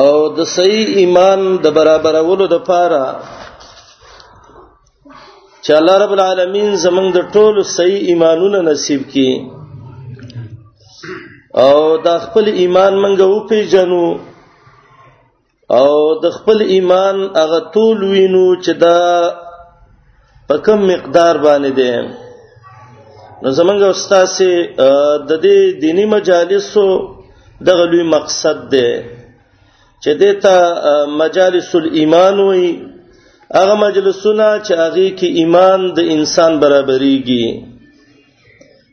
او د صحیح ایمان د برابرولو د پاره چې الله رب العالمین زمونږ د ټولو صحیح ایمانونه نصیب کړي او دا خپل ایمان منګه و پیژنو او د خپل ایمان هغه تول وینو چې دا په کم مقدار باندې دی نو زمونږ استاد سي د دې دینی مجالسو دغه لوی مقصد دی چې دته مجالس الایمان وي هغه مجلسونه چې هغه کې ایمان د انسان برابرېږي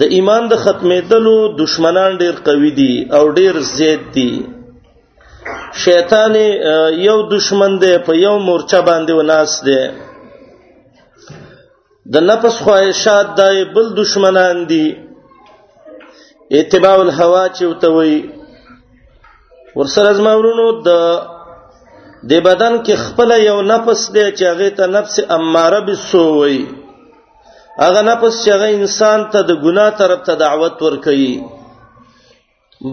د ایمان د ختمېدلو دشمنان ډیر قوي دي او ډیر زیات دي شیطان یو دشمن دی په یو مورچه باندې وناس دی د نفس خواهشات دای بل دشمنان دي اتباع الهوا چې وتوي ورسره زمورونو د د بدن کې خپل یو نفس دی چې هغه ته نفس اماره بسوي هغه نفس چې هغه انسان ته د ګناه طرف ته دعوت ورکوي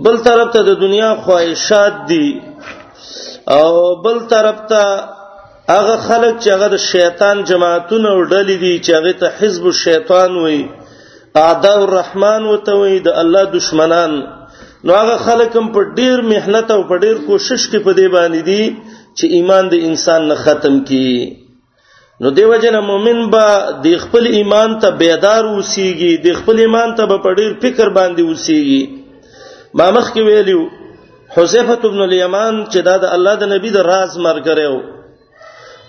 بل طرف ته د دنیا خواهشات دي او بل طرف ته هغه خلک چې هغه د شیطان جماعتونه او ډلې دي چې هغه ته حزب الشیطان وي اعداء الرحمن وته وي د الله دشمنان نو هغه خلک هم په ډیر مهنت او په ډیر کوشش کې په دې باندې دي چې ایمان د انسان نه ختم کړي نو دیو جن مؤمن به د خپل ایمان ته بیدار اوسیږي د خپل ایمان ته به پډیر فکر باندې اوسیږي ما مخ کې ویلیو حذیفه ابن الیمان چې دا د الله د نبی د راز مرګره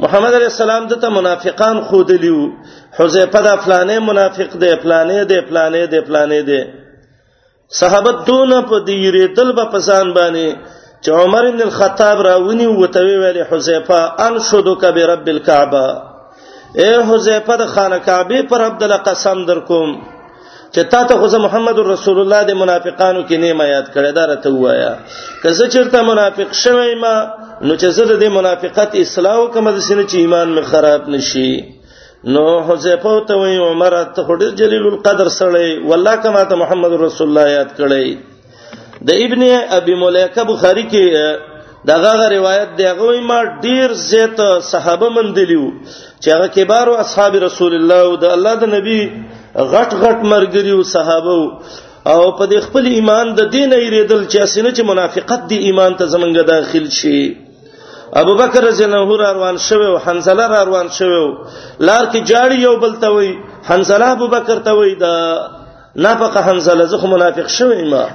محمد علی السلام د ته منافقان خود لیو حذیفه د فلانه منافق دی فلانه دی فلانه دی فلانه دی صحابه دونه په دې ریدل به پسان باندې چې عمر ابن الخطاب راونی او ته ویل حذیفه انشدک برب الكعبه اے حذیفه د خانه کعبه پر عبد الله قسم در کوم چې تا ته خو محمد رسول الله د منافقانو کې نیمه یاد کړی دا راته وایا که زه چیرته منافق شوم ما نو چې زه د منافقت اصلاح کوم د سینې چې ایمان مې خراب نشي نو حذیفه ته وی عمر ته خډیر جلیل القدر سره والله کما ته محمد رسول الله یاد کړی د ابن ابي مليكه بخاري کې دغه روایت دی هغه ما ډیر زیات صحابه مندلیو چې هغه کبار او اصحاب رسول الله او د الله د نبی غټ غټ مرګري او صحابه او په دې خپل ایمان د دین ایریدل چې اسنه چې منافقت دی ایمان ته زمونږ داخل شي ابو بکر رضی الله عنه را روان شوی او حنزله را روان شوی لار کې جاړي یو بل ته وی حنزله ابو بکر ته وی دا نافقه حنزله زه خو منافق شوی ما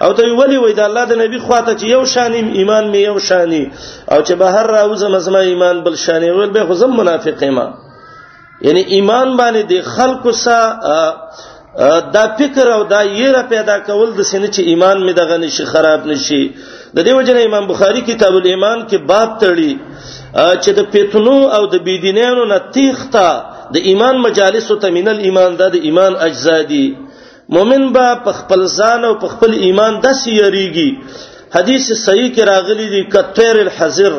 او ته ویلی وای د الله د نبی خواته چې یو شان ایمان می یو شانی او چې بهر راوځم زما ایمان بل شانی ول به خو زم منافق ما یعنی ایمان باندې د خلکو سره دا فکر او دا یره پیدا کول د سینې چې ایمان می دغه نشي خراب نشي د دې وجنه امام بخاری کتاب الایمان کې باب تړي چې د پیتنو او د بيدینانو نه تیخته د ایمان مجالس او تمینل ایمان د ایمان اجزا دي مؤمن به په خپل ځان او په خپل ایمان داسې یریږي حدیث صحیح کې راغلی دی کثیر الحذر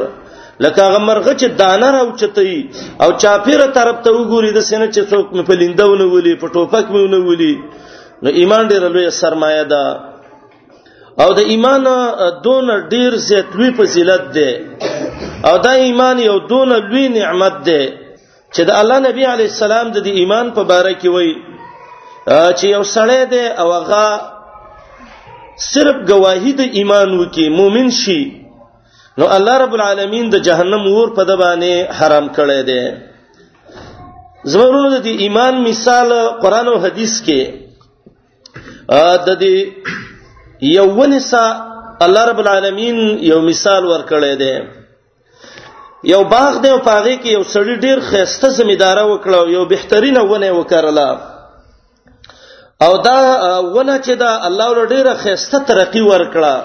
لکه هغه مرغه چې دانه راوچتای او چاپیره طرف ته وګوري د سینې چې څوک په لیندونه ولي په ټوپک مونه ولي نو ایمان ډېر لوی سرمایه ده او د ایمان دون ډېر زیات لوی فضیلت ده او دا ایمان یو دون لوی نعمت ده چې د الله نبی علی السلام د ایمان په باره کې وای چې یو سړی دی او هغه صرف گواهی د ایمان وکي مؤمن شي نو الله رب العالمین د جهنم ور په د باندې حرام کړی دی زمونږ د ایمان مثال قران او حدیث کې د دې یو ونسا الله رب العالمین یو مثال ورکړی دی یو باغ دی او پاغه کې یو سړی ډیر خسته زمیداره وکړه او یو بهترینه ونه وکړله او دا ونه چې دا الله ول ډیره خسته ترقی ورکړه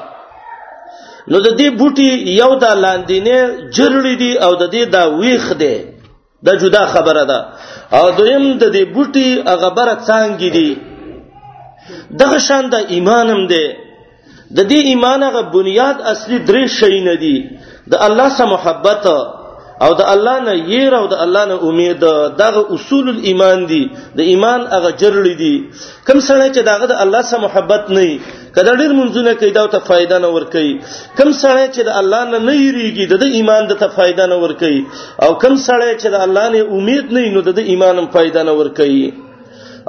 نو د دې بوټي یو د لاندینه جرړې دي او د دې دا ویخ دی دا جدا خبره ده او دویم د دې بوټي هغه بره څنګه دي دغه شان د ایمانم دی د دې ایمان هغه بنیاد اصلي درې شي نه دي د الله سره محبت او د الله نه یره او د الله نه امید دغه اصول الایمان دي د ایمان هغه جرړې دي کم سره چې دغه د الله سره محبت نه کله ډیر منځونه کوي دا ته فائدہ نه ور کوي کم سړی چې د الله نه نه یریږي د ایمان د ته فائدہ نه ور کوي او کم سړی چې د الله نه امید نه نو د ایمان هم فائدہ نه ور کوي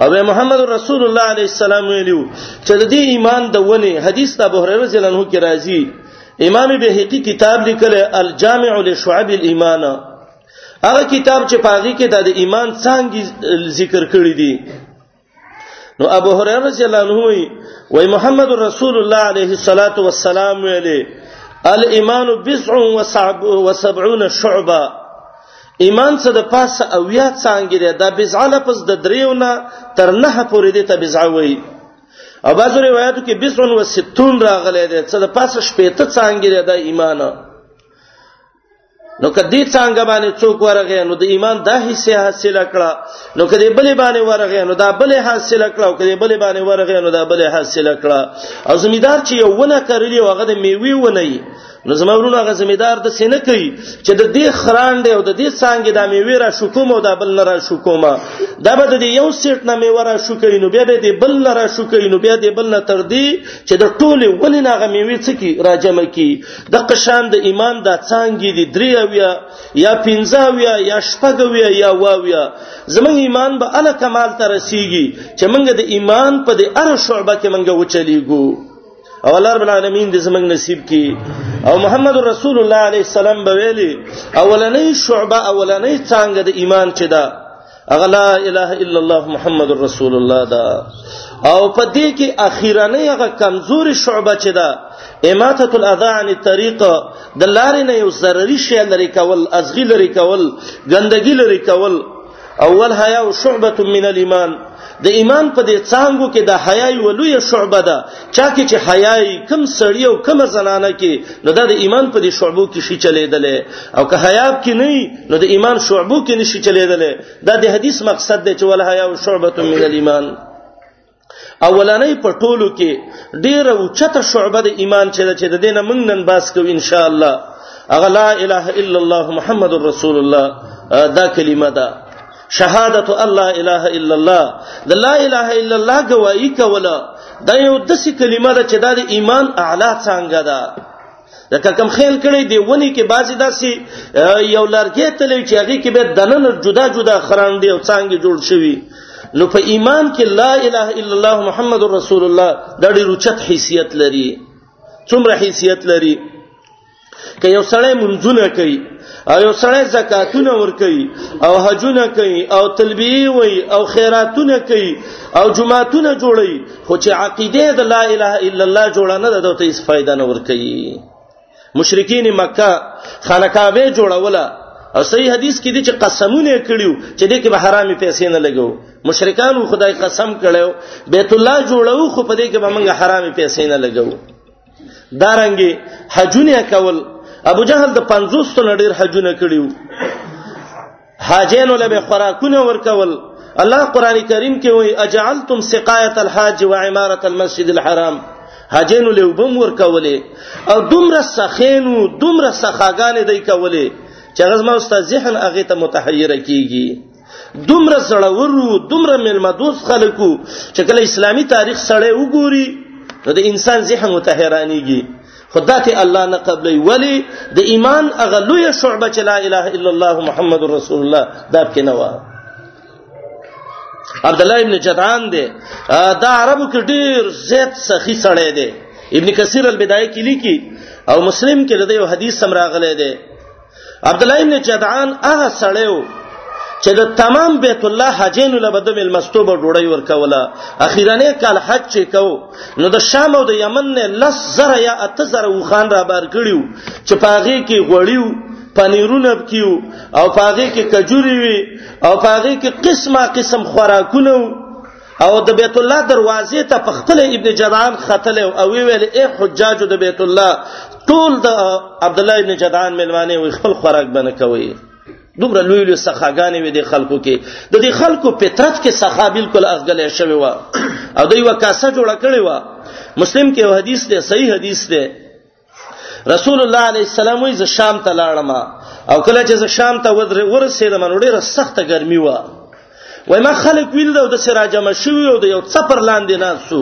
او محمد رسول الله علیه السلام ویلو چې د دې ایمان د ونه حدیث د ابو هريره رضی الله عنه کې راځي امام بهقي کتاب لیکل الجامع لشعب الايمان هغه کتاب چې پاږي کې د ایمان څنګه ذکر کړی دی نو ابو هريره رضی الله عنه وی وای محمد رسول الله عليه الصلاه والسلام ویلي الايمان بضع وسبعون شعبه ایمان څه د پاسه او یا څنګه دی دا بضع لپس د دریونه تر نه پورې دی ته بضع وای او بعضو روایتو کې 20 و 60 راغلي دي څه د پاسه شپې ته څنګه دی دا ایمان نو کدی څنګه باندې څوک ورغه نو د ایمان دا حصہ حاصل کړه نو کدی بلې باندې ورغه نو دا بلې حاصل کړه او کدی بلې باندې ورغه نو دا بلې حاصل کړه او زمیدار چې یو ونه کرلی هغه د میوي ونه یي نو زما ورونه هغه زمیدار د سینه کوي چې د دې خران دی او د دې څنګه د میوي را شکوم او دا بل نه را شکوم دا به د یو سیټ نه میوه را شکوي نو بیا به د بل نه را شکوي نو بیا د بل نه تر دې چې د ټوله ولې نه غمیوي څکی راجمه کی د قشان د ایمان د څنګه دي درې اویا یا پنځه اویا یا شپږ اویا یا واویا زمونږ ایمان به ال کمال ته رسیږي چې موږ د ایمان په دې ار شعبه کې موږ وچلیږو او الله رب العالمین دې زمونږ نصیب کړي او محمد رسول الله علیه السلام به ویلي اولنې شعبه اولنې څنګه د ایمان چې ده اغلا اله الا الله محمد رسول الله دا او په دې کې اخیرانه هغه کمزوري شعبه چې دا اماته الاذى عن الطريق د لارې نه یو ضروري شی لري کول ازغی لري کول ګندګي لري کول اول حیا او شعبه من الايمان د ایمان په دې څنګه کې د حیا یو لوی شعبه ده چا کې چې حیا کم سړی او کم زنانه کې نو دا د ایمان په دې شعبو کې شي چلیدل او که حیا کې نه نو د ایمان شعبو کې نشي چلیدل دا د حدیث مقصد دی چې ول حیا شعبه من الايمان اولنې په ټولو کې ډیره اوچته شعبه د ایمان چې ده چې د دینه موږ نن باس کوو ان شاء الله اغه لا اله الا الله محمد رسول الله دا کلمه ده شهادت الله اله الا الله د لا اله الا الله گواہی کوله دا یو د څه کلمه ده چې د ایمان اعلی څنګه ده د ککم خیل کړي دی ونی کې بازي داسي یو لارګې تلې چې هغه کې به دنن جدا جدا خران دی او څنګه جوړ شوی نو په ایمان کې لا اله الا الله محمد رسول الله د ډېر اوچت حیثیت لري څومره حیثیت لري که یو سړی منځونه کوي او یو سړی زکاتونه ور کوي او حجونه کوي او تلبیه وي او خیراتونه کوي او جمعهتونه جوړي خو چې عقیده د لا اله الا الله جوړه نه ده د ته هیڅ فائدہ نه ور کوي مشرکین مکه خانقاهه جوړوله او صحیح حدیث کې دي چې قسمونه کړیو چې دې کې به حرامي پیسې نه لګو مشرکان خدای قسم کړو بیت الله جوړو خو په دې کې به موږ حرامي پیسې نه لګو دارنګي حجونه کول ابو جهل د 50 تن ډیر حجونه کړیو حاجینو له خوراکونه ورکول الله قران کریم کې وایي اجعلتم سقایت الحاج و عمارت المسجد الحرام حاجینو له وبم ورکولې او دومره سخینو دومره سخاګانې دی کولې چې غزما استاد ذهن هغه ته متحیر کیږي دومره زړورو دومره ملمدوس خلکو چې کله اسلامی تاریخ سړی وګوري نو د انسان ذهن متحرانيږي خدات الله نه قبلې ولی د ایمان اغلوې شعبه چې لا اله الا الله محمد رسول الله دا کې نه و عبد الله ابن جدعان دی دا عربو کې ډیر زیات سخی سړی دی ابن کثیر البدایه کې لیکي او مسلم کې د یو حدیث سم راغلی دی عبد الله ابن جدعان هغه سړیو چې د تمام بیت الله حجینو له بده مل مستوبه ډوړی ورکوله اخیرانه کال حج چې کو نو د شام او د یمن نه لس زره یا اته زره وخان را بار کړیو چې پاغي کې غړیو پنیرونه کیو او پاغي کې کجوري وي او پاغي کې قسمه قسم خوراکونه او د بیت الله دروازې ته په خپل ابن جدعان ختل او وی ویل اے حجاج د بیت الله ټول د عبد الله ابن جدعان ملوانه وي خپل خوراک بنه کوي دومره لوی لوی سخاګانې وي د خلکو کې د دې خلکو پترت کې سخا بالکل اغګلې شوی و او دوی وکاسه جوړ کړی و مسلم کې یو حدیث دی صحیح حدیث دی رسول الله علیه السلام وی ز شام ته لاړم او کله چې ز شام ته ورسېدم نو ډیره سخته ګرمي و وای ما خلک ویل دا د سراج مشوي او د یو څپر لاندې ناسو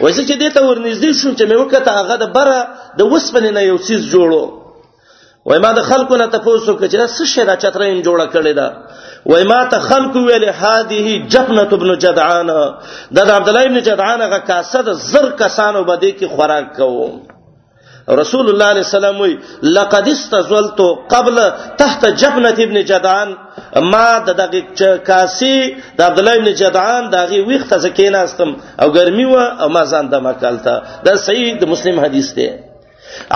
وای چې دې ته ورنږدې شوم چې مې وکړه هغه د بره د وسپنې نه یو څیز جوړو وای ما د خلکو نه تاسو کې چې څه شی دا چترین جوړه کړې ده وای ما ته خلکو ویل هذه جبنه ابن جدعان دا د عبد الله ابن جدعان غا کاسه د زر کسانو باندې کې خوراک کوو رسول الله علیه السلام وی لقد استزلت قبل تحت جبنه ابن جدعان ما د دغه کاسی د عبد الله ابن جدعان دغه ویخت زکیناستم او ګرمي و او ما ځان دمه کالته دا صحیح د مسلم حدیث دی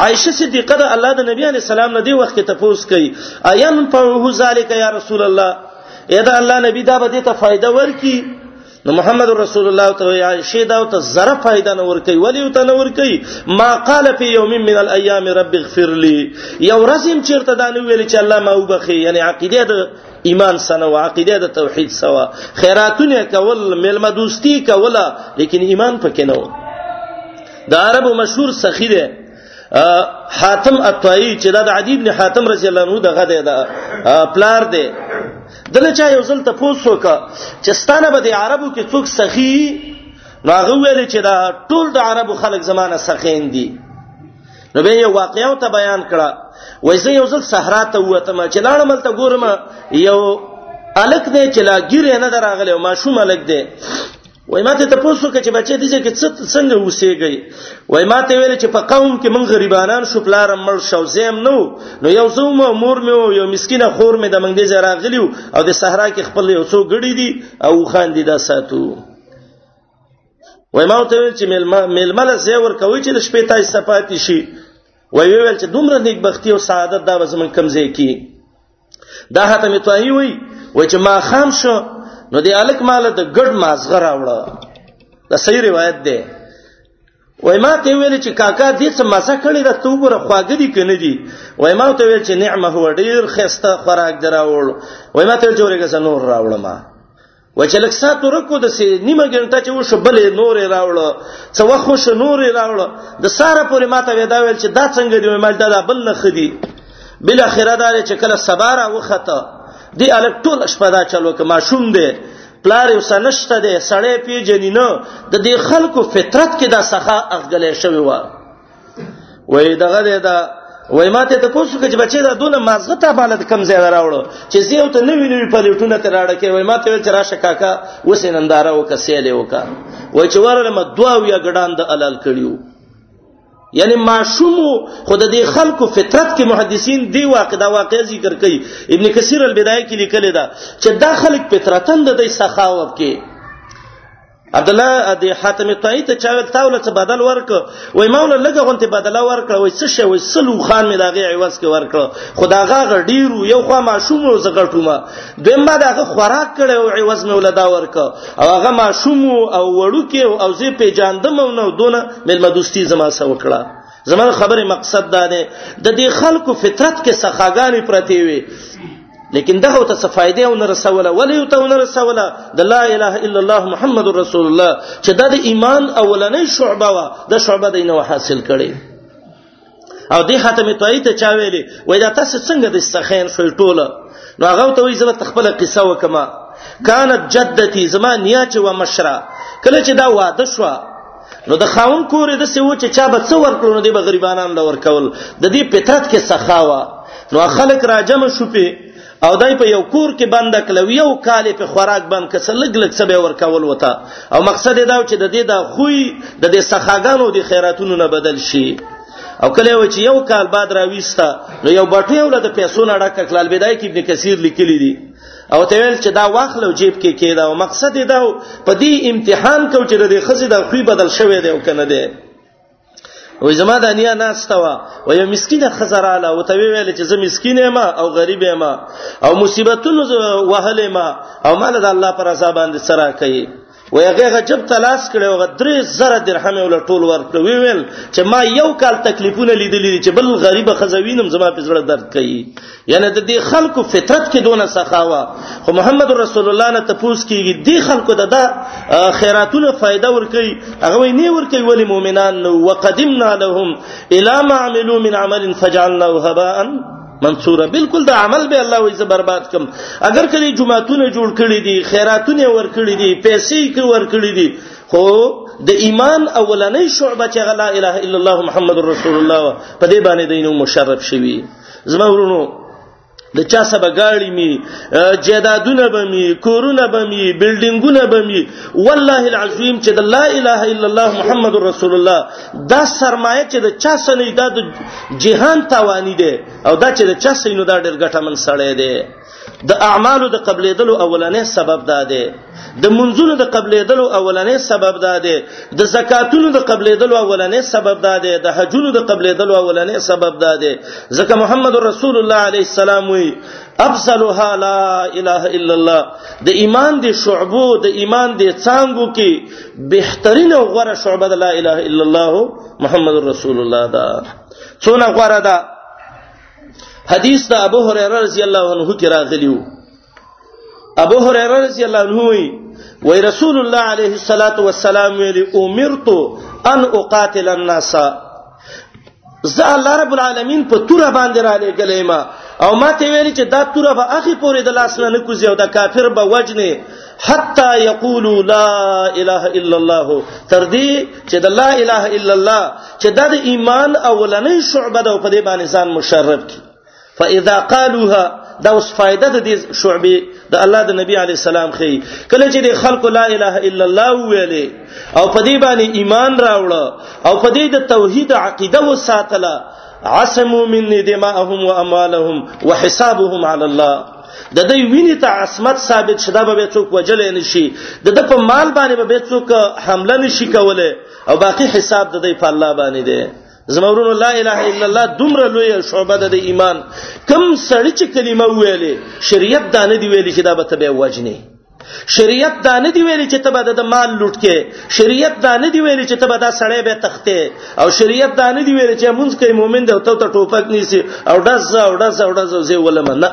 عائشه صدیقه د الله د نبی علی سلام نه دی وخت ته پوس کوي ايام په ذالک یا رسول الله اې دا الله نبی دا به دې ته فائدہ ورکي نو محمد رسول الله ته یا شی دا ته زره فائدہ نه ور کوي ولی ته نه ور کوي ما قال فی یوم من الايام رب اغفر لي یو رزم چیرته دا نه ویل چې الله ما وبخي یعنی عقیده د ایمان سنه او عقیده د توحید سوا خیراتونه کول ملما دوستی کوله لیکن ایمان پکې نه و د عربو مشهور سخی دی حاتم الطایی چې دا د عدی ابن حاتم رضی الله عنه دغه دی دا پلار دی دله چا یو ځل ته پوسو کا چې ستانه به د عربو کې څوک سخی نو هغه ویل چې دا ټول د عربو خلک زمانه سخین دي نو به یو واقعو ته بیان کړه وای زه یو ځل صحرا ته وتم چې لاړم ته ګورم یو الک دې چې لا ګیره نه دراغله ما شوم الک دې وای ماته ته پوښتنه کوي چې بچي دې چې څنګه اوسېږي وای ماته ویل چې په قوم کې من غریبانان شو پلار مړ شو زم نو نو یو زوم مور مې یو مسکینه خور مې د منګ دې زرا غلیو او د صحرا کې خپل یو څو غړي دي او خان دي دا ساتو وای ما ته ویل چې ملما ململ زه ور کوي چې د شپې تای صفاتی شي وای ویل چې دومره نیکبختی او سعادت دا زمون کمزې کی دا حاتم طاهی وی و چې ما خام شو نو دی الک مال د ګډ مازغه راوړه دا صحیح روایت ده وای ما ته ویل چې کاکا دې څه مزه کړې ده ته وګوره خواږه دي کنه دي وای ما ته ویل چې نعمه هو ډیر خسته خوراک دراوړ وای ما ته جوړېږه نور راوړم و چې لک سات ورکو د سې نیمه ګنټه چې وشو بلې نورې راوړو څه وخت شو نورې راوړو د ساره پورې ماته ودا ویل چې دا څنګه دی مال دا بل نه خدي بل اخره دار چې کله سباره وخته دی الک ټول شپه دا چلو که ماشوم دی پلار یو سنشته دی سړی پیجنینو د دې خلکو فطرت کې دا سخه اغګلې شوی و وای دغه دی دا وای ماته ته پوښتنه کوي چې بچي دا دونه مازغه ته بالا د کم ځای راوړو چې زه یو ته نوی نوی پلیټونه تر اړه کې وای ماته ویل چې راشه کاکا وسې ننداره وکسېلې وکا وای چې ورله ما دوا ویا ګډان د الال کړیو یعنی معشوم خود دې خلکو فطرت کې محدثین دی واقع دا واقع ذکر کوي ابن کثیر البدایه کې لیکل دا چې دا خلک فطرتن د دې سخاوت کې عبد الله د حاتم طایی ته چا ویل تاول څه بدل ورک وای مولا لګه غونته بدل ورک وای څه شی وای سلو خان می داغه عوض کې ورک خداغه غډیرو یو خو ماشوم او زغټوما دمه داغه خوراک کړي او عوض می ولدا ورک او هغه ماشوم او وړو کې او زی په جاندم او نو دونه ملما دوستی زما سره وکړه زما خبره مقصد دا ده د دې خلکو فطرت کې سخاګانی پرتی وي لیکن دغه ته څه فائدې او نه رسوله ولې یو ته نه رسوله د لا اله الا الله محمد رسول الله چې د ایمان اولنې شعبه وا د شعبه دینه حاصل کړي او دې خاتم توئی ته چا ویلې وای دا تاسو څنګه د سخین شوي ټوله نو هغه ته وی زما تخپل قصه وکما كانت جدتي زما نیا چې و مشره کله چې دا واده شو نو د خاون کور د څه و چې چا به څو ورکړو نو د غریبانان له ورکول د دې پترت کې سخاوه نو خلک راجم شو په او دای په یو کور کې بند کلو یو کال په خوراک بند کس لګ لګ سبه ورکول وته او مقصد دا چې د دې د خوې د دې سخاګانو د خیراتونو نه بدل شي او کله و چې یو کال بعد راويستا نو یو بټي ول د پیسو نه ډک کلال بدای کې ابن کثیر لیکلی دی او ته ویل چې دا واخلو جیب کې کېدا او مقصد دا په دې امتحان کو چې د خزې د خوې بدل شوی دی او کنه دی او زما د انیا ناستا وا او یو مسکینه خزراله او ته ویل چې زه مسکینه ما او غریب ما او مصیبتونو وهلې ما او مال د الله پر عذاب باندې سره کوي و هغه غجب تلاش کړو غ درې زره درهم ول ټول ورکړو وی ویل چې ما یو کال تکلیفونه لیدلې چې بل غریب خزوینم زما په زړه درد کوي یعنی د دې خلکو فطرت کې دونه سخاوه خو محمد رسول الله نه تپوس کیږي دې خلکو د دا خیراتونو فائدہ ورکي هغه وی نه ورکي ولی مؤمنان نو وقدمنا لهم الا ما عملوا من عمل فجعلناه هباء منصوره بالکل د عمل به الله وي زه برباد کم اگر کله جمعهتونه جوړ کړی دي خیراتونه ور کړی دي پیسې کې ور کړی دي خو د ایمان اولنې شعبه چې لا اله الا الله محمد رسول الله په دې باندې دینو مشرف شوی زما ورونو د چا سبا گاړی می جیدادونه به می کورونه به می بلډینګونه به می والله العظیم چې د لا اله الا الله محمد رسول الله دا سرمایه چې د چا سنې دا د جهان توانی دی او دا چې د چا سنې نو دا ډېر ګټمن سړی دی د اعمالو د قبلېدلو اولنې سبب دا دی د منځونو د قبلېدلو اولنې سبب دا دی د زکاتونو د قبلېدلو اولنې سبب دا دی د حجونو د قبلېدلو اولنې سبب دا دی ځکه محمد رسول الله عليه السلام وی افضلها لا اله الا الله د ایمان د شعبو د ایمان د څنګو کې بهترین او غوره شعبه د لا اله الا الله محمد رسول الله دا څونه غوره ده حدیث د ابو هريره رضی الله عنه کې راغلیو ابو هريره رضی الله عنه وی وی رسول الله علیه الصلاۃ والسلام ویلی امرت ان اقاتل الناس زه الله رب العالمین په تور باندې را لګلې ما او ما ته ویل چې دا تور به اخی پورې د لاس نه کوزي او دا کافر به وجنه حتا یقولوا لا اله الا الله تر دې چې د لا اله الا الله چې د ایمان اولنې شعبه ده په دې باندې ځان مشرف کی فاذا قالوها دا اوس فائدہ د دې شعبې د الله د نبی علی السلام خي کله چې د خلق لا اله الا الله ویلې او په دې باندې ایمان راوړ او په دې د توحید عقیده وساتله عصموا مني دماءهم واموالهم وحسابهم على الله د دې ویني ته عصمت ثابت شدا به څوک وجل نه شي د د په مال باندې به څوک حمله نشي کوله او باقی حساب د دې په الله باندې دی زمورونو لا اله الا الله دومره لوی شعبه ده د ایمان کم سړی چې کلمه ویلې شریعت دا نه دی ویلې چې دا به تبه وجنی شریعت دا نه دی ویلې چې تبه د مال لوټ کې شریعت دا نه دی ویلې چې تبه دا سړی به تخته او شریعت دا نه دی ویلې چې مونږ کې مؤمن ده ته ټوپک نیسی او دز او دز او دز زی ولمنه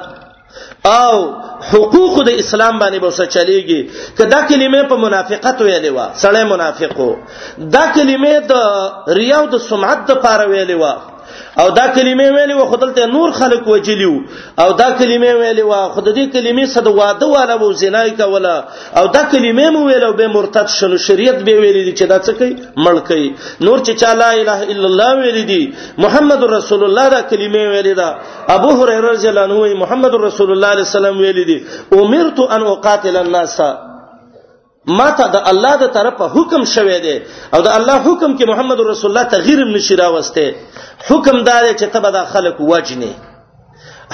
او حقوق د اسلام باندې به څه چلیږي که دا کلمه په منافقت ویلې و سړی منافقو دا کلمه د ریا او د سمعت د پاره ویلې و او دا کلمې ویلې و خدلته نور خلق وجلیو او دا کلمې ویلې و خود دې کلمې صد واده والا وو زنای کوله او دا کلمې مو ویلو به مرتد شلو شریعت به ویلې دي چې دا څه کوي مړ کوي نور چې چا لا اله الا الله ویلې دي محمد رسول الله دا کلمې ویلې ده ابو هريره رضی الله عنه وی محمد رسول الله علیه وسلم ویل دي امرت ان اقاتل الناس ما ته د الله د طرفه حکم شوه دی او د الله حکم کې محمد رسول الله تغییر نشي راوسته حکم دار چې تبه د خلق وجنه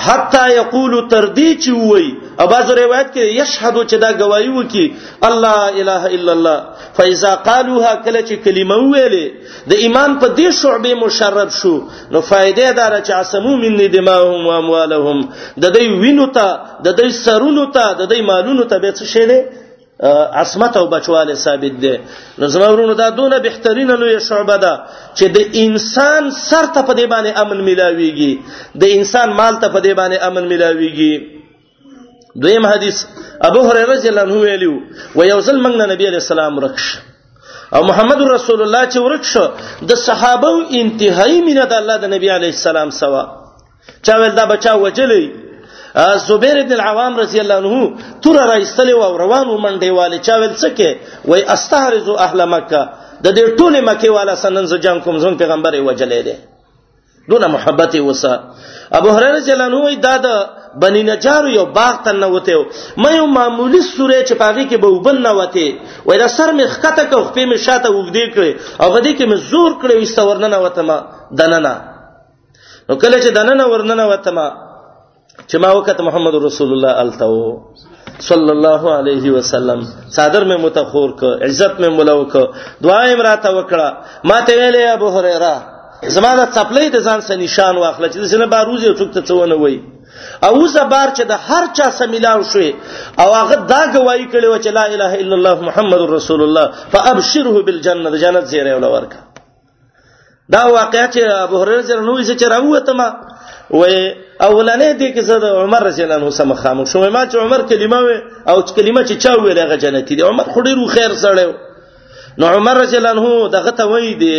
حتا یقول تر دې چې وای او باز روایت کې یشهد چې دا گواہی وکي الله اله الا الله فاذا قالوها کله چې کلمه ویلې د ایمان په دې شعبې مشرب شو نو فائدې دار چې عصمو من دماهم و اموالهم د دې وینو ته د دې سرونو ته د دې مالونو ته به څه شي دي عصمت او بچواله ثابت دي نو زمورونو دا دونه بهترینه لوی شعبه ده چې د انسان سر ته په دې باندې امن ملاويږي د انسان مال ته په دې باندې امن ملاويږي دویم حدیث ابو هريره رضی الله عنه ویلو و یو ځل موږ نبی عليه السلام رکش او محمد رسول الله چې ورک شو د صحابه او انتهایی مینه د الله د نبی علی السلام سوا چا ول دا بچا وجلی زبیر ابن العوام رضی الله عنه تر راستل او روان ومنډي والي چا ول څه کې وای استحرز اهل مکه د دې ټوله مکه والا سنن ز جنگ کوم زون پیغمبر یې وجلې دي دون محبت وسه ابو هريره جلانو دا د بنی نجار یو باغ ته نه وته مې یو معمولی سورې چې پاږي کې به وبن نه وته وای دا سر مې خکته کو خپې مې شاته وګدې کړې او غدې کې مې زور کړې وسته ورننه وته ما دننه نو کله چې دننه ورننه وته ما چې ما وخت محمد رسول الله التو صلی الله علیه وسلم صادر مې متخور ک عزت مې ملو ک دعا یې راته وکړه ما ته ویلې ابو هريره زما د چپلې د ځان سره نشان واخله چې زنه باروز یو څوک ته څونه وای او زبر چې د هر چا سمیلاو شوی او هغه دا گواہی کړي و چې لا اله الا الله محمد رسول الله فابشره بالجنه د جنت زیره ولورکه دا واقعیا چې ابو هريره سره نو یې چې راوته ما وې اولنې دې کې زه د عمر رضی الله عنه سم خاموش شوم ما چې عمر کلمه وې او کلمه چې چا وې هغه جنتی دی عمر خډیر خیر سره نو عمر رضی الله عنه دغه ته وای دی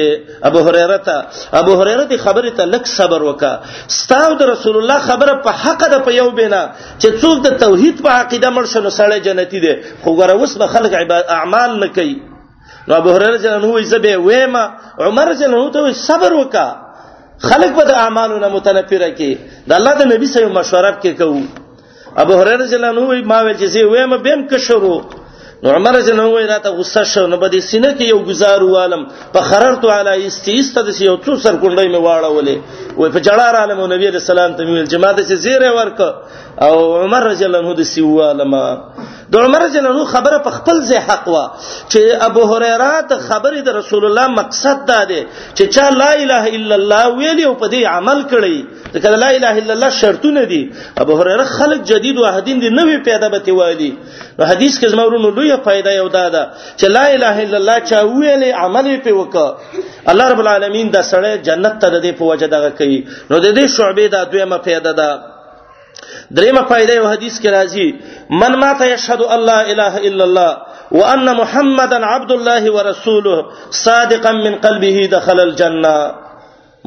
ابو هريره ته ابو هريره دی خبره ته لک صبر وکا ستاو د رسول الله خبره په حق ده په یو بنا چې څوک د توحید په عقیده مرشنو سره جنتی دی خو ګره وس به خلک اعمال نه کوي نو ابو هريره رضی الله عنه وی زبه وېما عمر رضی الله عنه ته صبر وکا خلق به د اعمالو نه متنفره کی د الله د نبی سره مشوره کې کوو ابو هريره رضی الله عنه وی ما ویل چې زه وېما بهم کشرو نو عمر رضی الله عنه وی راته غصه شو نو بده سینه کې یو گزار والم په خررت علی استیست د یو څو سر کونډې می واړولې وې په جړار عالم نبی رسول الله ته ویل چې ما د زیره ورک او عمر رضی الله عنه د سیوالما د عمر رضی الله عنه خبره په خپل ځای حق وا چې ابو هريره ته خبره د رسول الله مقصد دا دی چې چا لا اله الا الله ویلی او په دې عمل کړي دا کله لا اله الا الله شرطونه دي ابو هريره خلق جديد او احدین دي نوې پیدا به تیوالي نو حدیث کې زمورونو لوی فائدہ یو دا ده چې لا اله الا الله چا ویلی عمل په وکړه الله رب العالمین دا سړی جنت ته د دې په وجه دغه کوي نو د دې شعبې دا دویمه پیدا ده دریمه فائدہ یو حدیث کې راځي من مات یشهد الله اله الا الله وان محمدا عبد الله ورسوله صادقا من قلبه دخل الجنه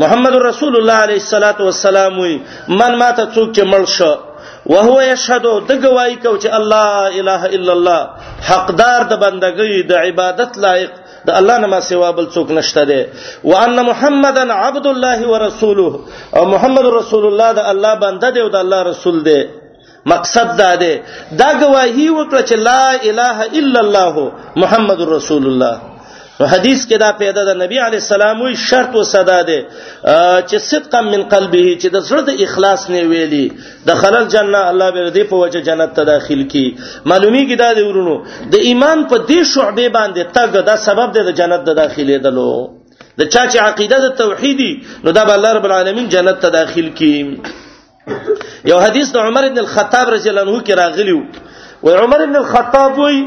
محمد رسول الله علیه الصلاۃ والسلام وی من ما ته څوک چې مړ شو وهو یشهد د گواہی کو چې الله اله الا الله حقدار د بندګۍ د عبادت لایق د الله نه ما سوا بل څوک نشته دی وان محمدن عبد الله ورسوله او محمد رسول الله د الله بنده دی او د الله رسول دی مقصد دا دی دا گواهی وکړه چې لا اله الا الله محمد رسول الله حدیث کې دا پیدا د نبی علی السلام وی شرط و صدا ده چې صدقا من قلبه چې د زړه د اخلاص نه ویلي د خلل جننه الله به دې په وجه جنت ته داخل کی معلومیږي دا دی ورونو د ایمان په دې شعبې باندې تګ دا سبب دی د جنت د داخلي دلو د چا چې عقیده د توحیدی نو دا به الله رب العالمین جنت ته داخل کی یو حدیث د عمر ابن الخطاب رضی الله عنه کې راغلی و و عمر ابن الخطاب وای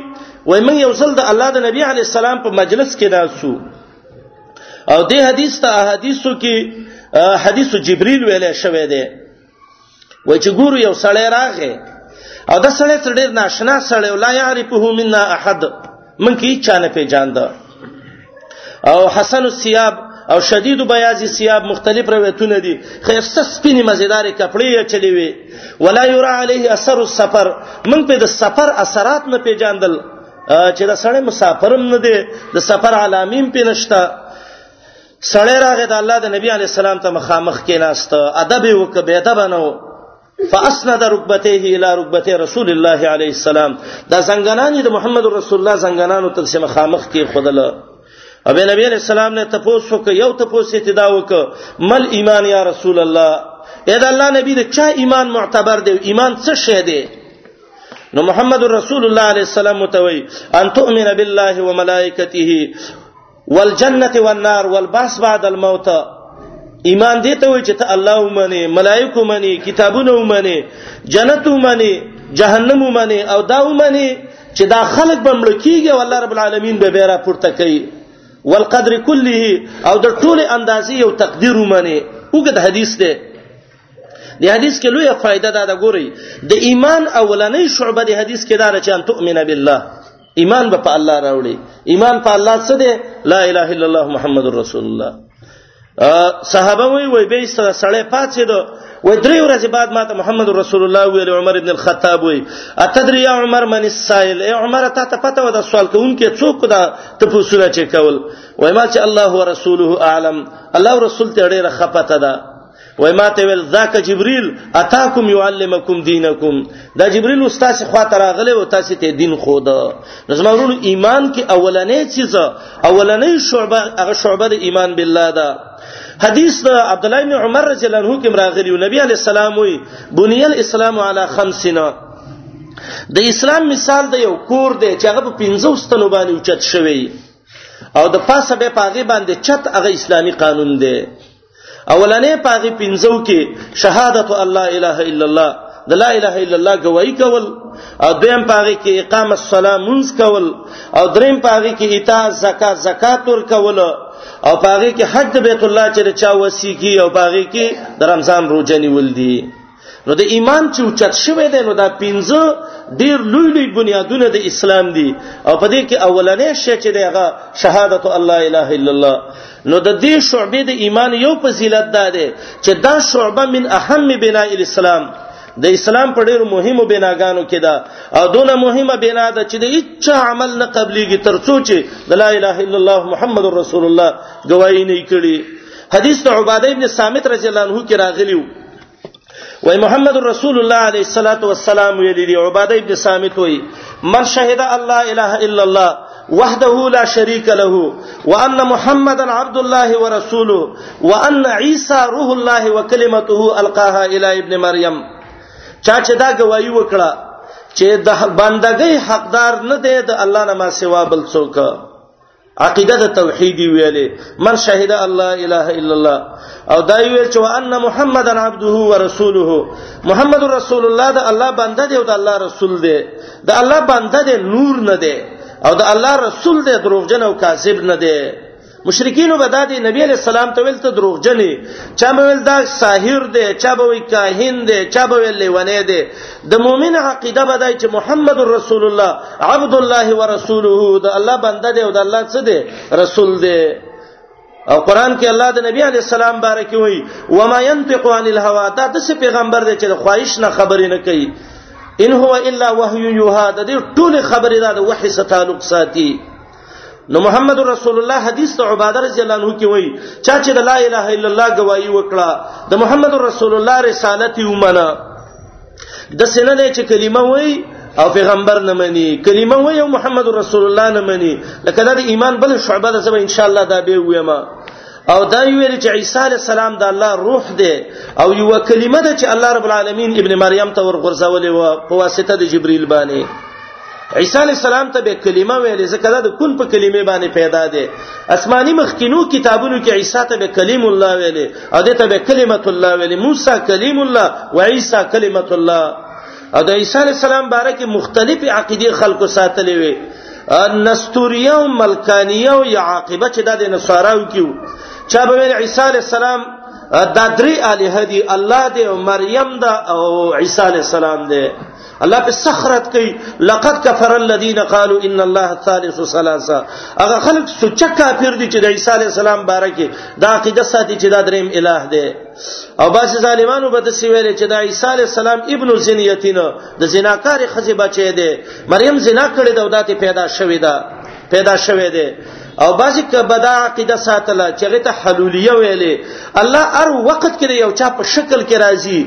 وای من یو ځل د الله د نبی علی السلام په مجلس کې ناسو او دې حدیث ته احادیثو کې حدیث جبرئیل ویل شوی دی و چې ګورو یو سړی راغی او دا سړی تر ډیر ناشنا سړی ولا یعرفه منا احد من کی چا نه پیژاند او حسن الثياب او شدید بیاض ثياب مختلف روایتونه دي خیرسته سپینې مزیدار کپڑے یې چلی وي ولا یرا علیه اثر السفر من په د سفر اثرات نه پیژاندل چې دا سړی مسافرم نه دی د سفر علامیم په نشتا سړی راغی د الله د نبی علی السلام ته مخامخ کېناست ادب یې وکړ به ادب نه و فاسند ركبتيه الى ركبتي رسول الله عليه السلام دا زنګنانی د محمد رسول الله زنګنانو تل سم خامخ کې خدل او نبی علیہ السلام نه تپوس وک یو تپوس اتدا وک مل ایمان یا رسول الله اې دا الله نبی د چا ایمان معتبر دی ایمان څه شه دی نو محمد رسول الله علیه السلام متوي ان تؤمن بالله وملائکته والجنه والنار والبعث بعد الموت ایمان دې ته وای چې ته الله ومني ملائکه ومني کتابونه ومني جنت ومني جهنم ومني او دا ومني چې دا خلق به مړ کیږي او الله رب العالمین به بیره پورته کوي والقدر كله او د ټوله اندازې یو تقدیر ومني وګد حدیث ده د حدیث کې لویه فائدہ ده دا ګوري د ایمان اولنې شعبه د حدیث کې دا چې ان تؤمن بالله ایمان به په الله راوړي ایمان په الله څه دی لا اله الا الله محمد رسول الله صحابه وی وی به سړی پاتې دو و درې ورځې بعد ماته محمد رسول الله ویل عمر ابن الخطاب وی اتدری یا عمر من السائل ای عمر ته ته پته و دا سوال کوونکی څوک دا ته پوښتنه چې کول وای ما چې الله ورسوله اعلم الله رسول ته ډیره خپته ده وای ما ته ویل ذاک جبريل اتاکم يعلمکم دینکم دا جبريل استاد خو ته راغله او تاسو ته دین خو دا زمورونو ایمان کې اولنې چیز اولنې شعبه هغه شعبه د ایمان بالله ده حدیث د عبد الله بن عمر رضی الله عنه کې راغلی نبی علی السلام وی بنی الاسلام علی خمسنا د اسلام مثال د یو کور دی چې هغه په 15 ستنو باندې اوچت شوی او د پاسه به پاغي باندې چت هغه اسلامی قانون دی اولنې پاغي پنځو کې شهادت الله اله الا الله د لا اله الا الله گواہی کول او دویم پاغي کې اقامه الصلاه منځ کول او دریم پاغي کې ایتا زکات زکات ور کول او پاغي کې حج بیت الله چې چا وسی کی او پاغي کې د رمضان روزه نیول دي نو د ایمان چې اوچت شوی دی نو دا پنځه ډیر لوی لوی بنیادونه د اسلام دي او په دې کې اولنې شی چې دی هغه شهادت الله اله الا الله نو د دې شعبې د ایمان یو فضیلت ده چې دا شعبه من اهم بناء الاسلام د اسلام په ډیرو مهمو بناګانو کې ده او دونه مهمه بنا ده چې د هیڅ عمل نه قبليږي ترڅو چې د لا اله الا الله محمد رسول الله گواہی نه کړي حدیث ته عباده ابن صامت رضی الله عنه کې راغلیو وای محمد رسول الله علیه الصلاۃ والسلام ویلی دی عباده ابن صامت وای من شهد الله اله الا الله وحده لا شريك له وان محمدا عبد الله ورسوله وان عيسى روح الله وكلمته القاها الى ابن مريم چا چې دا گواہی وکړه چې د بندګۍ حقدار نه دی د الله نه ما سوا بل څوک عقیده د توحید ویلې من شهد الله اله الا الله او دا ویل چې ان محمدن عبده و رسوله محمد رسول الله د الله بنده دی او د الله رسول دی د الله بنده دی نور نه دی او د الله رسول دی دروغجن او کاذب نه دی مشرکین به د نبی علی السلام ته ویل ته دروغجنې چا به ویل دا ساحر دی چا به وی کاهین دی چا به ویل لیونه دی د مؤمن عقیده بدای چې محمد رسول الله عبد الله ورسوله د الله بنده دی او د الله څه دی رسول دی او قران کې الله د نبی علی السلام باره کې وایي و ما ينطق عن الهوى دا د پیغمبر دی چې خواهش نه خبرې نه کوي ان هو الا وحي يوحى د دې ټول خبرې دا د وحي سره تعلق ساتي نو محمد رسول الله حدیث ته عباده رضی الله عنه کې وایي چا چې د لا اله الا الله گواہی وکړه د محمد رسول الله رسالت ومنه د سینه نه چې کلمه وایي او پیغمبر نه مني کلمه وایي او محمد رسول الله نه مني لکه دا د ایمان بل شعبه ده زما ان شاء الله دا به ویم او دا ویل چې عیسی علی السلام د الله روح دی او یو کلمه ده چې الله رب العالمین ابن مریم ته ورغورځولې و په واسطه د جبرئیل باندې عیسی علی السلام ته به کلمه ویلې ځکه دا د کون په کلمې باندې پیدا دی آسماني مخکینو کتابونو کې عیسی ته به کلیم الله ویلې او دته به کلمت الله ویلې موسی کلیم الله و عیسی کلمت الله او د عیسی علی السلام باره کې مختلف عقیده خلکو ساتلې وي نستوریه او ملکانیه او عاقبه چې د نصاراو کیو چا به ویل عیسی علی السلام دا درې الہ دی الله دی او مریم دا او عیسی علی السلام دی الله په سخرت کوي لقد كفر الذين قالوا ان الله ثالث ثلاثه هغه خلک سوچ کافر دي چې د عیسی علی السلام باره کې دا عقیده ساتي چې دا دریم الہ دی او باز ظالمانو به د سی ویل چې دا عیسی علی السلام ابن زنیتین د زناکار خزی بچی دی مریم زنا کړې دا داتې پیدا شوې ده پیدا شوې ده او بعضی کبدا عقیده ساتله چې غته حلولیه ویلې الله هر وخت کې یو چا په شکل کې راځي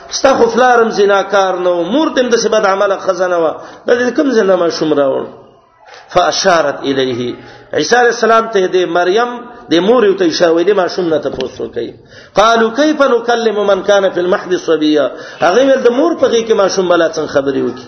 ستا خو فلارم زناکار نو مور دم د سبد عمله خزانه وا د دې کوم زنه ما شوم راوړ فاشارت الیه عیسی علیہ السلام ته د مریم د مور یو ته اشاره ویلې ما شوم نه تاسو کوي قالو کیف نکلم من کان فی المحد صبیا هغه ول د مور په کې ما شوم بلا څنګه خبرې وکي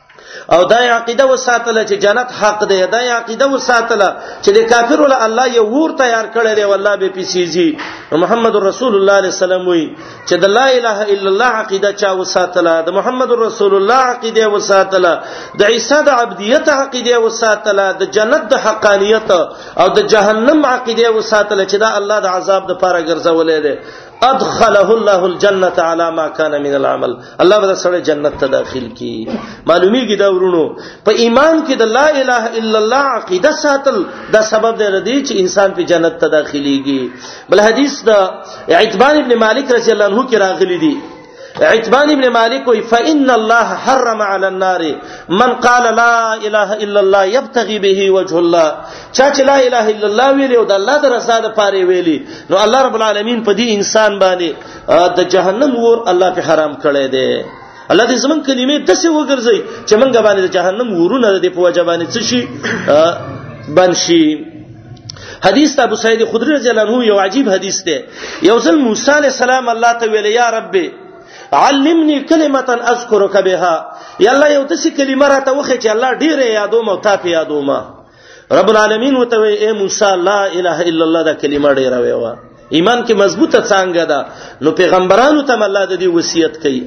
او دا عقیده وساتله چې جنت حق دی دا عقیده وساتله چې د کافر ول الله یو ور تیار کړی دی والله به پیسیږي محمد رسول الله علیه السلام وی چې د لا اله الا الله عقیده چا وساتله د محمد رسول الله عقیده وساتله د عیسی د عبدیت عقیده وساتله د جنت د حقانیت او د جهنم عقیده وساتله چې دا الله د عذاب د پاره ګرځولې ده ادخله الله الجنه على ما كان من العمل الله به سره جنت ته داخل کی معلومیږي دا ورونو په ایمان کې د لا اله الا الله عقیده ساتل دا سبب دی ردی چې انسان په جنت ته داخليږي بل حدیث د عتبان ابن مالک رضی الله عنه کې راغلی دی عتبان ابن مالک وی فإن الله حرم على النار من قال لا اله الا الله يبتغي به وجه الله چا چې لا اله الا الله ویلی او د الله د رضا د پاره ویلی نو الله رب العالمین په دې انسان باندې د جهنم ور الله په حرام کړی دی الله دې زمون کلمې دسه وګرځي چې مونږ باندې د جهنم ورونه د په وجه باندې څه شي بنشي حدیث ابو سعید خدری رضی الله عنه یو عجیب حدیث دی یو ځل موسی علی السلام الله ته ویل یا رب علمني کلمه اذكرك بها یا الله یو دسی کلمه راته وخه چې الله ډیره یادوم او تا په یادوم رب العالمین وته وی اے موسی لا اله الا الله دا کلمه ډیره وی وا ایمان کې مضبوطه څنګه ده نو پیغمبرانو ته الله د دې وصیت کوي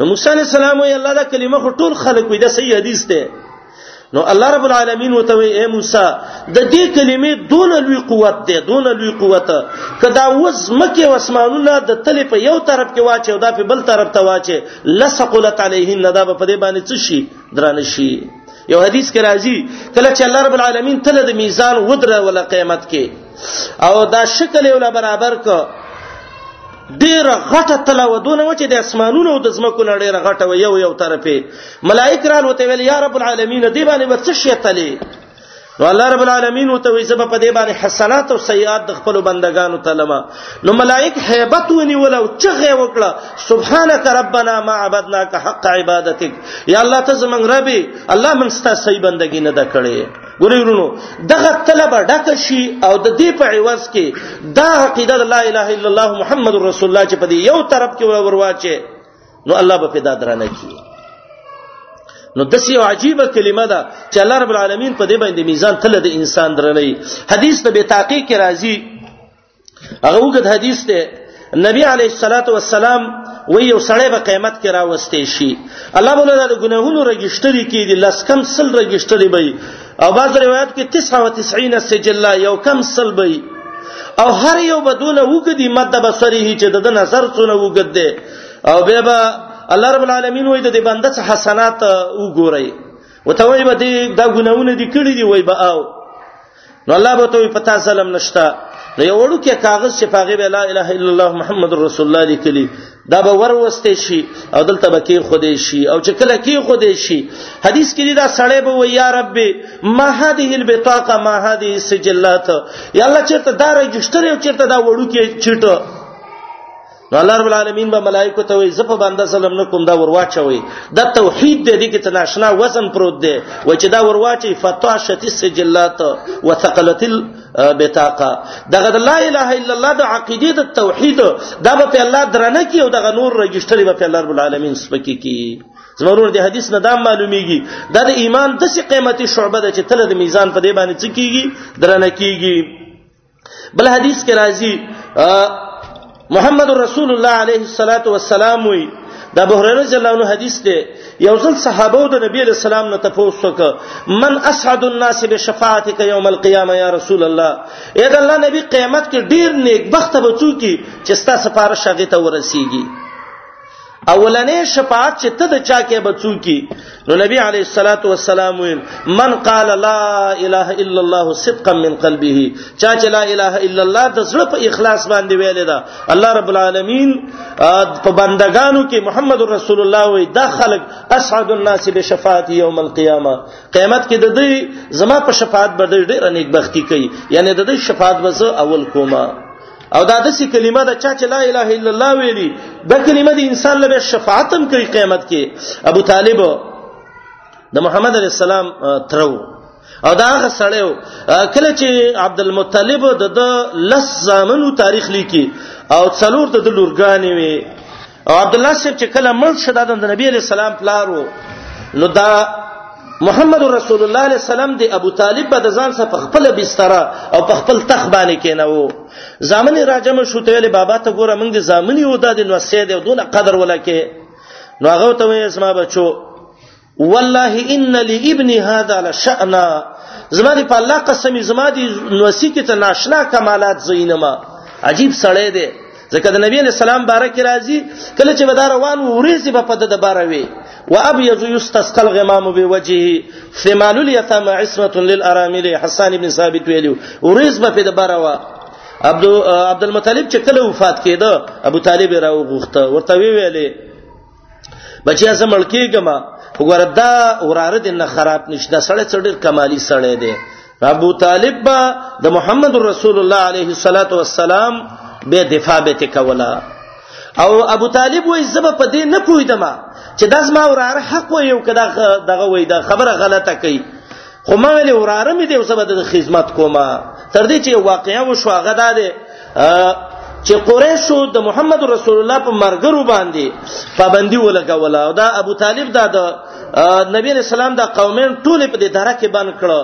نو موسی علی السلام وی الله دا کلمه ټول خلق وی دا صحیح حدیث ده نو الله رب العالمین وته وی اے موسی د دې کلمې دون لوی قوت دی دون لوی قوت کدا وز مکه واسمانونه د تل په یو طرف کې واچي او دا په بل طرف ته واچي لسقلت علیهن دا په دې باندې څه شي دران شي یو حدیث کې راځي کله چې الله رب العالمین تل د میزان ودره ول قیامت کې او دا شکل یو لا برابر ک ډیره غټه تله ودونه و چې د اسمانونو او د زمکو نه ډیره غټه و یو یو طرفه ملائک رال وته ویل یا رب العالمین دی باندې ورڅ شي تلی نو الله رب العالمین وته وی زب په دې باندې حسنات او سیئات د خپل بندگانو تلما نو ملائک hebat ونی ولا او چغه وکړه سبحانك ربنا ما عبدناك حق عبادتك یا الله ته زمنګ ربي الله من ستا صحیح بندگی نه د کړې ګورې ورونو دغه طلب ډک شي او د دې په عوض کې دا عقیده لا اله الا الله محمد رسول الله چې په دې یو طرف کې ورواچي نو الله به پیدا درانه کی نو د سیو عجیبه کلمه ده چې الله رب العالمین په دې باندې میزان تل د انسان درنې حدیث ته به تحقیق راځي هغه وګد حدیث ته نبی علیه الصلاۃ والسلام وی یو سړی به قیامت کې راوستي شي الله بوله د ګناهونو رجستري کې دي لس کم سل رجستري وي او بعض روایت کې 99 سجلا یو کم سل وي او هر یو بدونه وګدي مد بصری چې د نظر څونه وګد دی او به به الله رب العالمین وې د بنده څخه حسنات وګوري وته وې به دا ګناونه دي کړی دی وې به او نو الله به ته په تاسو سلام نشتا نو یو وړو کې کاغذ چې پاغه به لا اله الا الله محمد رسول الله لیکلی دا به وروسته شي او دلته به کې خو دې شي او چې کله کې خو دې شي حدیث کې دا سړی به وي یا رب ما هذه البطاقه ما هذه السجلات یا الله چیرته دا رجستر یو چیرته دا وړو کې چټ نو الله رب العالمین به ملائکه ته وي زه په بنده ظلم نه کوم دا ورواچوي دا توحید دی دغه ته ناشنا وزن پروت دی و چې دا ورواچي فتاشت السجلات وثقلت البطاقه دغه لا اله الا الله د عقیده د توحید دا به الله درنه کی او دغه نور رجستر به الله رب العالمین سپکی کی زمرور دی حدیث نه دا معلومیږي دا د ایمان د څه قیمتي شعبه ده چې تل د میزان په دې باندې څکیږي درنه کیږي بل حدیث کې راځي محمد رسول الله عليه الصلاه والسلام وی د ابو هريره رضی الله عنه حدیث دی یو ځل صحابه د نبی له سلام نه تفوس وک من اسعد الناس بشفاعتك يوم القيامه یا رسول الله اې د الله نبی قیامت کې ډیر نیک بخت بچو کی چې ستا سفارش هغه ته ورسیږي اولنې شفاعت چې ته د چا کې بچو کی نو نبی علی الصلاۃ والسلام من قال لا اله الا الله صدقا من قلبه چا چې لا اله الا الله د زړه په اخلاص باندې ویل دا الله رب العالمین په بندگانو کې محمد رسول الله وی دا خلق اسعد الناس بشفاعت یوم القیامه قیامت کې د دې زما په شفاعت باندې ډېر نیکبختی کوي یعنی د دې شفاعت به اول کومه او دا داسې کلمه ده چې لا اله الا الله ویلي دا کلمه د انسان لپاره شفاعت هم کوي قیامت کې ابو طالب د محمد علی السلام ترو او دا هغه سړیو کله چې عبد المطلب د لس زامنو تاریخ لیکي او څلور د لورګانې وي او عبد الله صاحب چې کله مړ شو د نبی علی السلام پلارو نو دا محمد رسول الله علیه السلام دی ابو طالب به د ځان سره په خپل بستر او په خپل تخ باندې کېناو زامن راجم شو ته ویل بابا ته ګوره موږ د زامن یو د نو سید دونه قدر ولکه نو هغه ته وې اسما بچو والله ان لابن هذا لشأنا زما دی په الله قسم زما دی نوسی کې ته ناشنا کمالات زینما عجیب سړی دی ځکه د نبی علی سلام بارک راځي کله چې بدار روان ورېسي په پد د باروي وابيض يستسقى الغمام بوجهه ثمال اليتامى عصمه للارامل حسان ابن ثابت ویلو ورېس په پد باروا عبد عبد المطلب چې کله وفات کېده ابو طالب راو غوښته ورته ویلې بچیا زه مړ کېږم وګوره دا وراره دې نه خراب نشته سړی څډ کمالی سړی دی ابو طالب با د محمد رسول الله علیه الصلاۃ والسلام به دفاع به کولا او ابو طالب وای زب په دې نه پویدم چې دا زما وراره حق وای او کدا دغه وای دا خبره غلطه کوي خو ما ویل وراره مې دی وسبه د خدمت کومه تر دې چې واقعیا وشو هغه دا دی چې قریشو د محمد رسول الله په مرګرو باندې پابندي ولګوله او دا ابو طالب دا د نبی رسول الله د قومین ټول په دې دره کې باندې کړو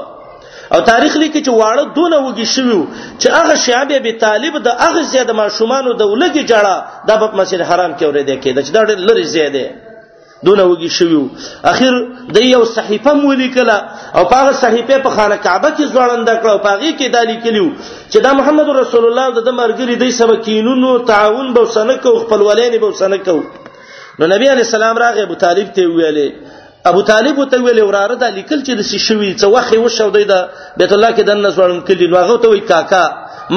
او تاریخ لیکي چې واړه دونه وږي شوی چې هغه شعب ابي طالب د هغه زیاده ماشومان د ولګي جړه د مسجد حرام کې اورېدل کېده چې دا ډېر لري زیاده دونه وږي شویو اخر د یو صحیفه مو لیکله او هغه صحیفه په خانه کعبه کې ځوړند کړ او هغه کې دالی کلیو چې دا محمد رسول الله د مرګري د سبا کینونو تعاون به وسنه کو خپلولین به وسنه کو نو نبی علی سلام راغه ابو طالب ته ویلې ابو طالب ته ویلې وراره دا لیکل چې د سی شوی څه وخت و شو دی دا بیت الله کې د نس وړم کلی نو هغه ته وی کاکا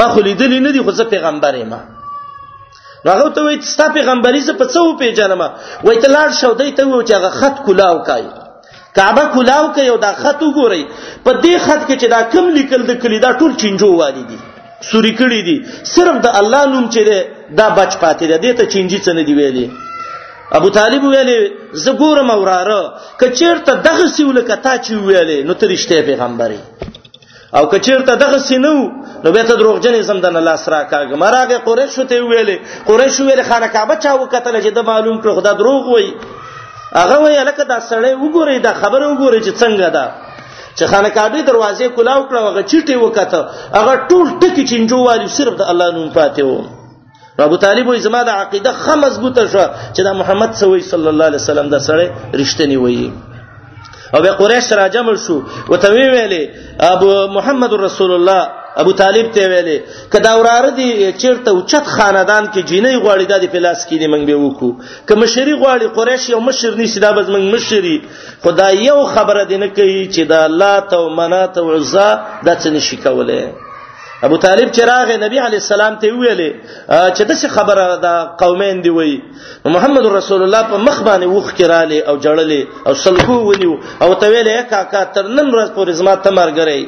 ما خو لیدلی نه دی خو زه پیغمبر یم هغه ته وایي ستا پیغمبري زه په څه و پیژنم وایي ته لاړ شو دی ته و چې هغه خط کلاو کای کعبه کلاو کوي او دا خط وګوري په دې خط کې چې دا کم لیکل د کلی دا ټول چینجو والی دي سوري کړی دي صرف د الله نوم چې ده دا بچ پاتې ده دې ته چینجی څه نه دی ویلي ابو طالب ویلي زه ګورم اوراره کچیرته دغه سیول کتا چې ویلي نو ترشته پیغمبري او کچیرته دغه سينو نو به ته دروغجن زم د الله سره کاګ مراغه قریش ته ویلې قریش ویلې خانه کعبه چا وکتل چې د معلوم کړ خدا دروغ وای هغه وای لکه دا سړی وګوري دا خبره وګوري چې څنګه ده چې خانه کعبه دروازې کلاو کړه هغه چټي وکته هغه ټول ټکی چنجو والی صرف د الله نوم پاتې وو ابو طالب وي زما د عقیده خه مضبوطه شو چې دا محمد سوي صلی الله علیه وسلم د سره رښتینی وي او به قریش راجم شو وته ویلې ابو محمد رسول الله ابو طالب ته ویلې کدا وراره دی چیرته اوچت خاندان کې جینې غواړي د پلاس کې دی منګ به وکړو که مشری غواړي قریش یو مشر نشي دا بس منګ مشری خدا یو خبره دی نه کوي چې دا لات او منات او عزا د څه نشي کوله ابو طالب چې راغې نبی علی السلام ته ویلې چې دغه خبره دا قومین دی وی محمد رسول الله په مخ باندې وښ کړاله او جړلې او سلکو ونیو او ته ویلې کاکا تر نن ورځ پورې زما تمرګرې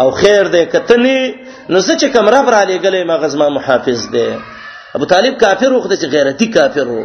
او خیر دې کتنی نو زه چې کمره برالې غلې ما غزما محافظ دې ابو طالب کافر وخت چې غیرتی کافر وو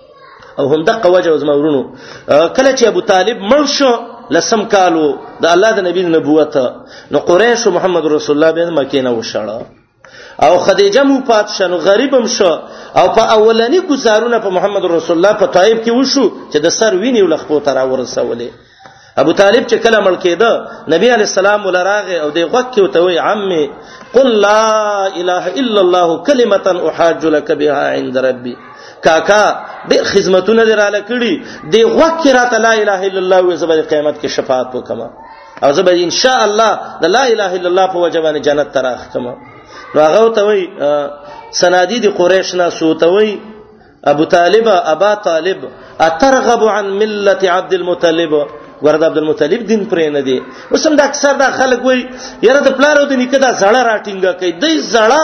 او هم دغه وجه زما ورونو کله چې ابو طالب مړ شو لسم کالو د الله د نبی نبوت نو قریش محمد رسول الله به مکه نه وشړه او خدیجه مو پات شنو غریبم شو او په اولنی گزارونه په محمد رسول الله په طائف کې وشو چې د سر ویني ولخ په تر ورسولې ابو طالب چې کله مړ کېده نبی علی السلام ولراغه او دی غوږ کې وتوي عمي قل لا اله الا الله کلمه احاج لك بها عند ربي کاکا ډېر خدمتونه دراله کړي دی غوږ کې راته لا اله الا الله وې زبر قیامت کې شفاعت وکما او زبر ان شاء الله د لا اله الا الله په وجبانه جنت تراخ کما نو هغه ته وي سنادي دي قریش نه سوتوي ابو طالب ابا طالب اترغب عن ملت عبد المطلب ورته عبد المطلب دین پرې نه دی اوس هم د اکثر د خلک وای یره د پلار او د نیکه د زړه راټینګه کوي د زړه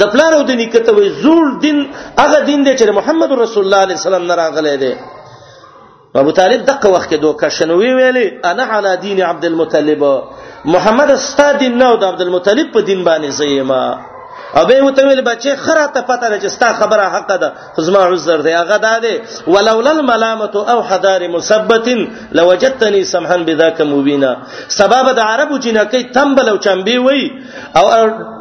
د پلار او د نیکه ته وای زول دین هغه دین دی چې محمد رسول الله علیه السلام نه راغلی دی ابو طالب دغه وخت کې دوه کښنوي ویلي انا علی دین عبد المطلب محمد استاد دین نو د عبد المطلب په دین باندې زیما او به وته ویل بچي خره ته پته ده چې ستا خبره حق ده خزما عذر دی هغه ده دی ولولا الملامه او حدار مثبت لوجدتني سمحا بذاك مبینا سبب د عربو جنکې تنبل او چمبي وي او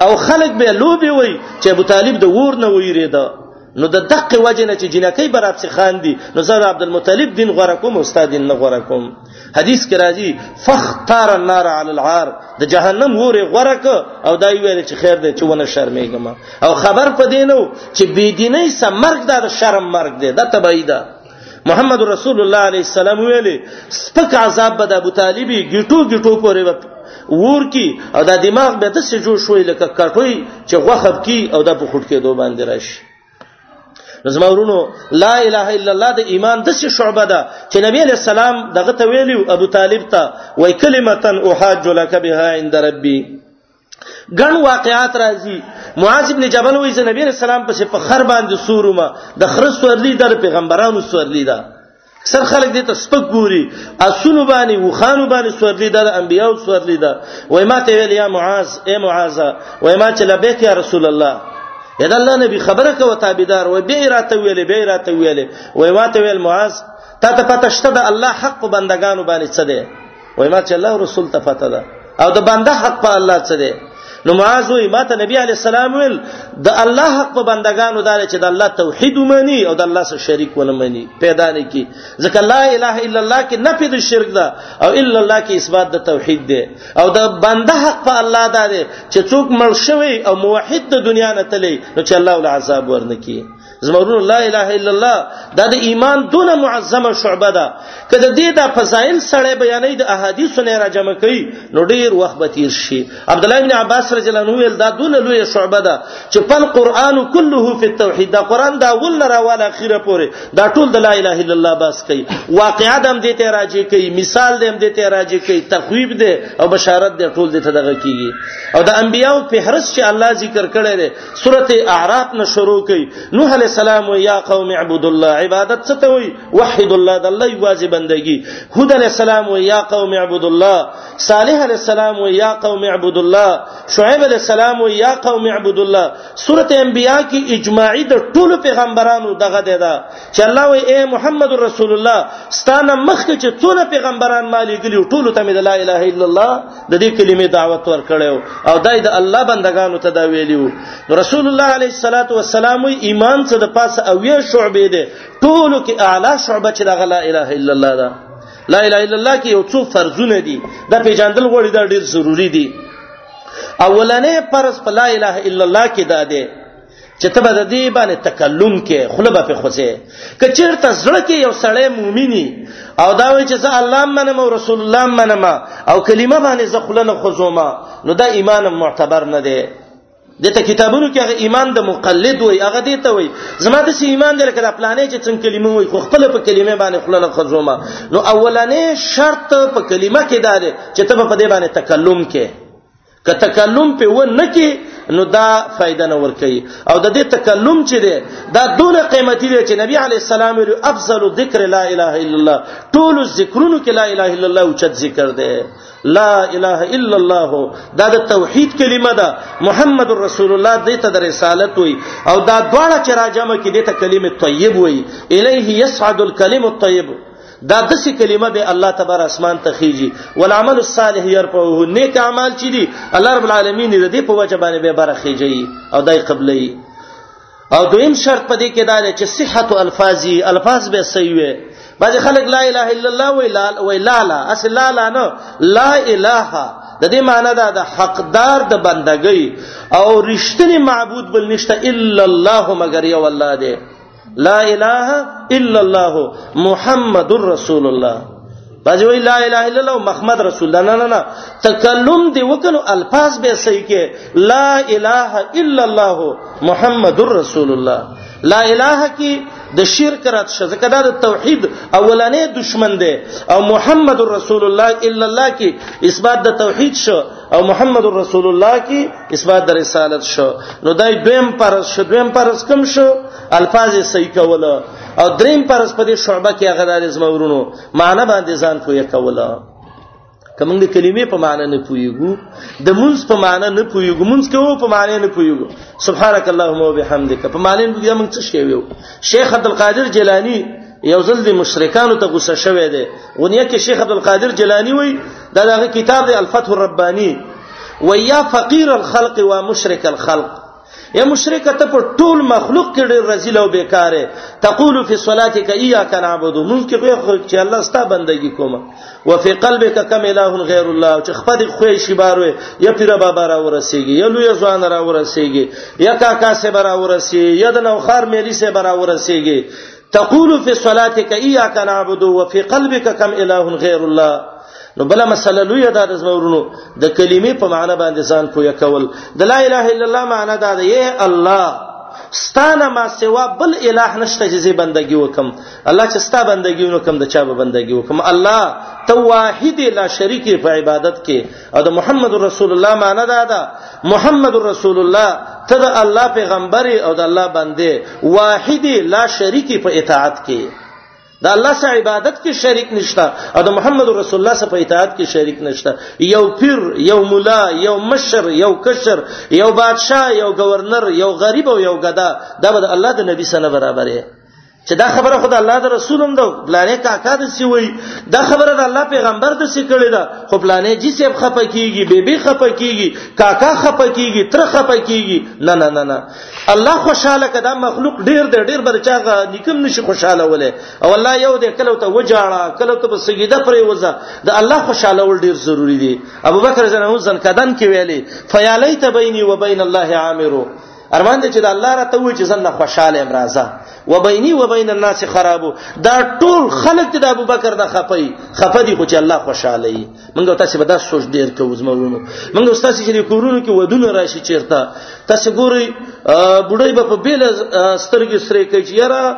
او خلک به لوبي وي چې ابو طالب د ور نه ویریده نو د دقه وجه نه چې جنکی برات څخه خاندي نو زه عبد المطلب دین غره کوم استاد دین نه غره کوم حدیث کې راځي فختار النار علی العار د جهنم وره غره ک او دا ویل چې خیر دی چې ونه شرمېږم او خبر پدې نو چې بی دیني سمرګ دا د شرم مرګ دی دا تبعی ده محمد رسول الله علیه السلام ویلي سپک عذاب به د ابو طالبي ګټو ګټو پورې وک ور کی او دا دماغ به د سجو شوې لکه کټوي چې غوخب کی او د بخټ کې دوه باندې راشي زما ورونو لا اله الا الله د ایمان د څه شعبه ده چې نبی علیہ السلام دغه ته ویلی ابو طالب ته وای کلمتن احاج لك بها عند ربي ګڼ واقعات راځي معاذ ابن جبل وایي چې نبی رسول الله پسې په خر باندې سورومه د خرست ورلی د پیغمبرانو سورلی ده سر خلک دې ته سپک ګوري اسونو باندې وخانو باندې سورلی ده د انبیانو سورلی ده وای ما ته ویل یا معاذ اے معاذ وای ما چې لبیک یا رسول الله یا د الله نبی خبره کوي تابعدار وای به راته ویلې به راته ویلې وای ما ته ویل معاذ تا ته پته شته د الله حق بندگانو باندې څه ده وای ما چې الله رسول ته پته ده او د بنده حق په الله څه دی نو معاذ وی ما ته نبی علی السلام ویل د الله حق په بندگانو دار چې د الله توحید ومني او د الله سره شریک ونه مني پیدا نه کی ځکه لا اله الا الله کې نفي د شرک ده او الا الله کې اثبات د توحید ده او د بنده حق په الله دار چې څوک مړ شوی او موحد د دنیا نه تلی نو چې الله ول عذاب ورنکي زمورونو لا اله الا الله دا د ایمان دون معظمه شعبه ده کله دې دا فضایل سره بیانې د احادیث نه را جمع کړي نو ډیر وخت به تیر شي عبد الله بن عباس رضی الله عنه دا دون لوی شعبه ده چې پن قران كله فی التوحید دا قران دا ول را ول اخیره پورې دا ټول د لا اله الا الله بس کوي واقعا دم دې ته راځي کوي مثال دې دې ته راځي کوي تخویب دې او بشارت دې ټول دې ته دغه کیږي او د انبیانو په هرڅ چې الله ذکر کړی سورت اعراف نه شروع کړي نوح علی السلام یا قوم اعبدوا الله عبادت څه ته وي وحد الله د الله واجب بندگی هود علی السلام یا قوم اعبدوا الله صالح علی السلام یا قوم اعبدوا الله شعیب علی السلام یا قوم اعبدوا الله سورت انبیاء کې اجماعی د ټولو پیغمبرانو دغه دی دا چې الله وی اے محمد رسول الله ستانه مخکې چې ټول پیغمبران مالي ګلی ټولو ته د لا اله الا الله د دې کلمې دعوت ورکړیو او دای د دا الله بندگانو ته دا ویلیو رسول الله علیه الصلاۃ والسلام ایمان څخه د پاسه او یې شعبې ده ټولو کې اعلی شعبه چې لا اله الا الله ده لا اله الا الله کې یو څو فرضونه دي دا پیژندل غوړي دا ډیر ضروری دي اولنې فرض په لا اله الا الله کې دا ده چې ته به د دې باندې تکلم کې خله به په خوځې کچیرته زړه کې یو سړی مؤمنی او دا وایي چې زه الله منم او رسول الله منم او کلمه باندې زه خله نه خوځوم نو دا ایمان معتبر نه دی د ته کتابونو کې هغه ایمان د مقلد وای هغه دی ته وای زما د سی ایمان دی لکه د پلانې چې څنګه کلمه وای خو خپل په کلمه باندې خپل نه خزومه نو اولنې شرط په کلمه کې دا دی چې ته په دې باندې تکلم کې که تکلم په و نه کې نو دا فائدہ نه ورکي او د دې تکلم چې دی دا دونه قیمتي دی چې نبی علی السلام ویل افضل ذکر لا اله الا الله ټول ذکرونو کې لا اله الا الله او چت ذکر دی لا اله الا الله دا د توحید کلمه ده محمد رسول الله دې ته د رسالت وي او دا دواړه چې راجمه کې دې ته کلمه طیب وي الیه یصعد الکلم الطیب دا دسی کلمه به الله تبار اسمان ته خيږي والعمل الصالح يرفعه نیک اعمال چي دي الله رب العالمین دې په وجه باندې به برخيږي او دای قبلي او دویم شرط پدې کې دا دی چې صحت الفاظي الفاظ به صحیح وي بعضی خلک لا اله الا الله وی لا وی لا لا اصل لا لا نه لا اله د دې معنی دا د حقدار د بندګۍ او رښتینی معبود بل نشته الا الله مگر یو الله دی لا اله الا الله محمد رسول الله باځي وی لا اله الا الله محمد رسول الله نه نه نه تکلم دی وکړو الفاظ به صحیح کې لا اله الا الله محمد رسول الله لا اله کی د شرک رات شه ځکه دا د توحید اولنې دشمن دی او محمد رسول الله الا الله کی اثبات د توحید شو او محمد رسول الله کی اثبات در رسالت شو نو دای دویم پرس شو دویم پرس کم شو الفاظ صحیح کوله او دریم پرس په دې شعبه کې هغه د زمورونو معنی باندې ځان پوهه کوله کوم د کلمې په معنی نه پوهیږو د مونږ په معنی نه پوهیږو مونږ کوو په معنی نه پوهیږو سبحانك اللهم وبحمدك په معنی نه پوهیږو مونږ څه شی ویو شیخ عبد القادر جیلانی یو ځل د مشرکانو ته غوسه شوه دی غونیه کې شیخ عبد القادر جیلانی وای دا دغه کتاب دی الفتح الربانی و یا فقیر الخلق و مشرک الخلق یا مشرک ته په ټول مخلوق کې ډېر رزیل او بیکاره تقول فی صلاتک ایاک نعبد مونږ کې خو چې الله ستا بندگی کوم و فی قلبک کم اله غیر الله چې خپل خو شی باروي یا پیر بابا را ورسیږي یا لوی ځوان را ورسیږي یا کاکا سه برا ورسیږي یا د نوخار مېلی سه برا ورسیږي تقول فی صلاتک ایاک نعبد وفي قلبک کم اله غیر الله نو بل مسله لوی دا د زمورونو د کلمې په معنی باندې ځان پوهه کول د لا اله الا الله معنی دا ده ای الله ستانه ما سوا بل اله نشته چې زی بندگی وکم الله چې ستا بندگی وکم د چا به بندگی وکم الله تو واحد لا شریک په عبادت کې او د محمد رسول الله معنی دا ده محمد رسول الله ته د الله پیغمبر او د الله بنده واحد لا شریکی په اطاعت کې د الله سره عبادت کې شریک نشته او د محمد رسول الله سره په اطاعت کې شریک نشته یو پیر یو مولا یو مشر یو کشر یو بادشاه یو گورنر یو غریب او یو غدا دا به د الله د نبی سره برابر دی چې دا خبره خدای الله د رسول هم ده بلانه کاکا د سی وی دا خبره د الله پیغمبر د سی کړی ده خو بلانه جی سیب خپه کیږي بیبي خپه کیږي کاکا خپه کیږي تر خپه کیږي نه نه نه نه الله خوشاله کده مخلوق ډیر دی ډیر برچاغه نکم نشي خوشاله ولې او الله یو دې کله ته وجاړه کله ته بسګیده پرې وځه د الله خوشاله ول ډیر ضروری دی ابوبکر جنو ځن کدن کې ویلي فیالیت بیني وبین الله عامرو ارمان دې چې د الله راته وې چې زنه خوشاله ام راځه و بیني و بین الناس خرابو دا ټول خلک د ابوبکر د خپي خپه دي خو چې الله خوشاله وي موږ تاسو به دا سوچ ډیر کوو زمونږ موږ تاسو چې کورونو کې ودونه راشي چیرته تاسو ګوري بډای په بیل سترګې سره کوي چې یاره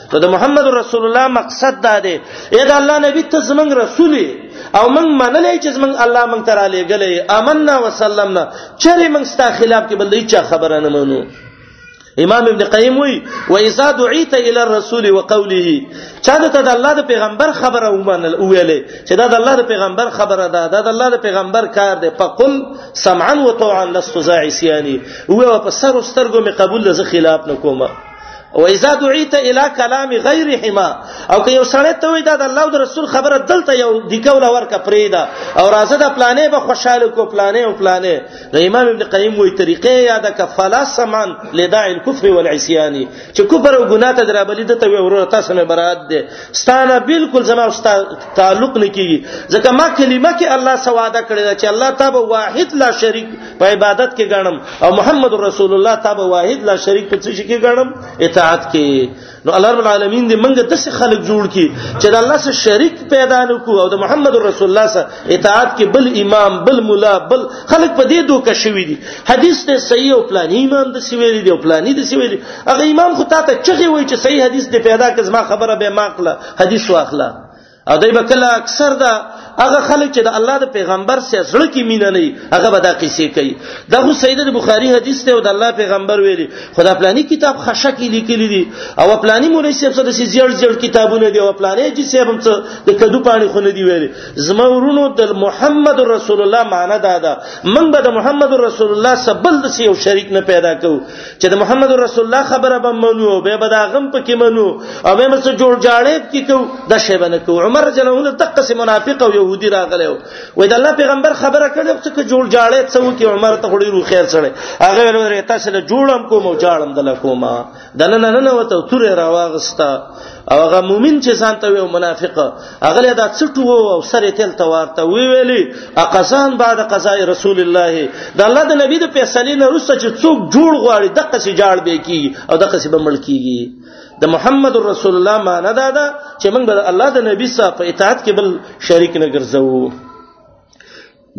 نو د محمد رسول الله مقصد دا دی اې دا الله نبی ته زمنګ رسول او من منلې چې زمنګ الله من تر علی غلې آمنا وسلمنا چرې من ستا خلاف کې بلې چا خبره نه منو امام ابن قیم وی و اذا دعیت الی الرسول وقوله چا د ته د الله د پیغمبر خبره ومنل ویلې چې دا د الله د پیغمبر خبره ده دا د الله د پیغمبر کار دی فقل سمعا وطوعا لست زاعسیانی وی په سر سترګو می قبول لز خلاف نکومه و اذا دعيت الى كلام غيرهما او که یو سړی ته وي دا د الله او رسول خبره دلته یو د کوله ورکه پریدا او راځه د پلانې به خوشاله کو پلانې او پلانې د امام ابن قیم وی طریقې یاد ک فلا سمان لداع الكفر والعصيان چې کفر او ګناه ته درابلی دته وي ورور تاسو نه برات دي ستانه بالکل زما او تعلق نه کیږي ځکه ما کلمه کې الله سواده کړی چې الله تابه واحد لا شریک په عبادت کې غنم او محمد رسول الله تابع واحد لا شریک په څه کې غنم اطاعت کې نو الله رب العالمین دې منګه د خلک جوړ کی چې د الله سره شریک پیدا نکو او د محمد رسول الله سره اطاعت کې بل امام بل مولا بل خلک په دې دوکه شوی دي حدیث ته صحیح او پلان امام د سی ویلي دی او پلان دي سی ویلي هغه امام خو تا ته چغي وای چې صحیح حدیث دې پیدا کز ما خبره به ماقله حدیث واخله او دای به کله اکثر دا هغه خلک چې د الله د پیغمبر سره زړه کې مینه نه هغه به دا قصې کوي دا خو سید بخاری حدیث ته او د الله پیغمبر ویلي خدا پلاني کتاب خشه کې لیکلي دي او پلاني مولوی صاحب سره چې زیړ زیړ کتابونه دي او پلاني چې صاحب هم څه د کدو پانی خو نه دی ویلي زما ورونو د محمد رسول الله معنی دا ده من به د محمد رسول الله سبل د یو شریک نه پیدا کوو چې د محمد رسول الله خبره به منو به به دا غم پکې منو او به مس جوړ جاړې کې کو د شی باندې کو عمر جنونه تقص منافق او يهودي راغله وې د الله پیغمبر خبره کړې چې جوړ جاړې څو کې عمر ته خوري رو خیر سره هغه ورته تاسو له جوړم کوم او جاړم د لکوما دنه نه نه وته تورې راواغستا او هغه مؤمن چې ځان ته وي منافق اغله دا څټو او سره تل توارته وی ویلی اقزان بعد قضاء رسول الله د الله د نبی د فیصلې نه روسته چې څوک جوړ غواړي د قصې جاړ به کی او د قصې بمړ کیږي د محمد رسول الله معنی دا ده چې موږ د الله د نبی صاحب په اطاعت کې بل شریک نه ګرځو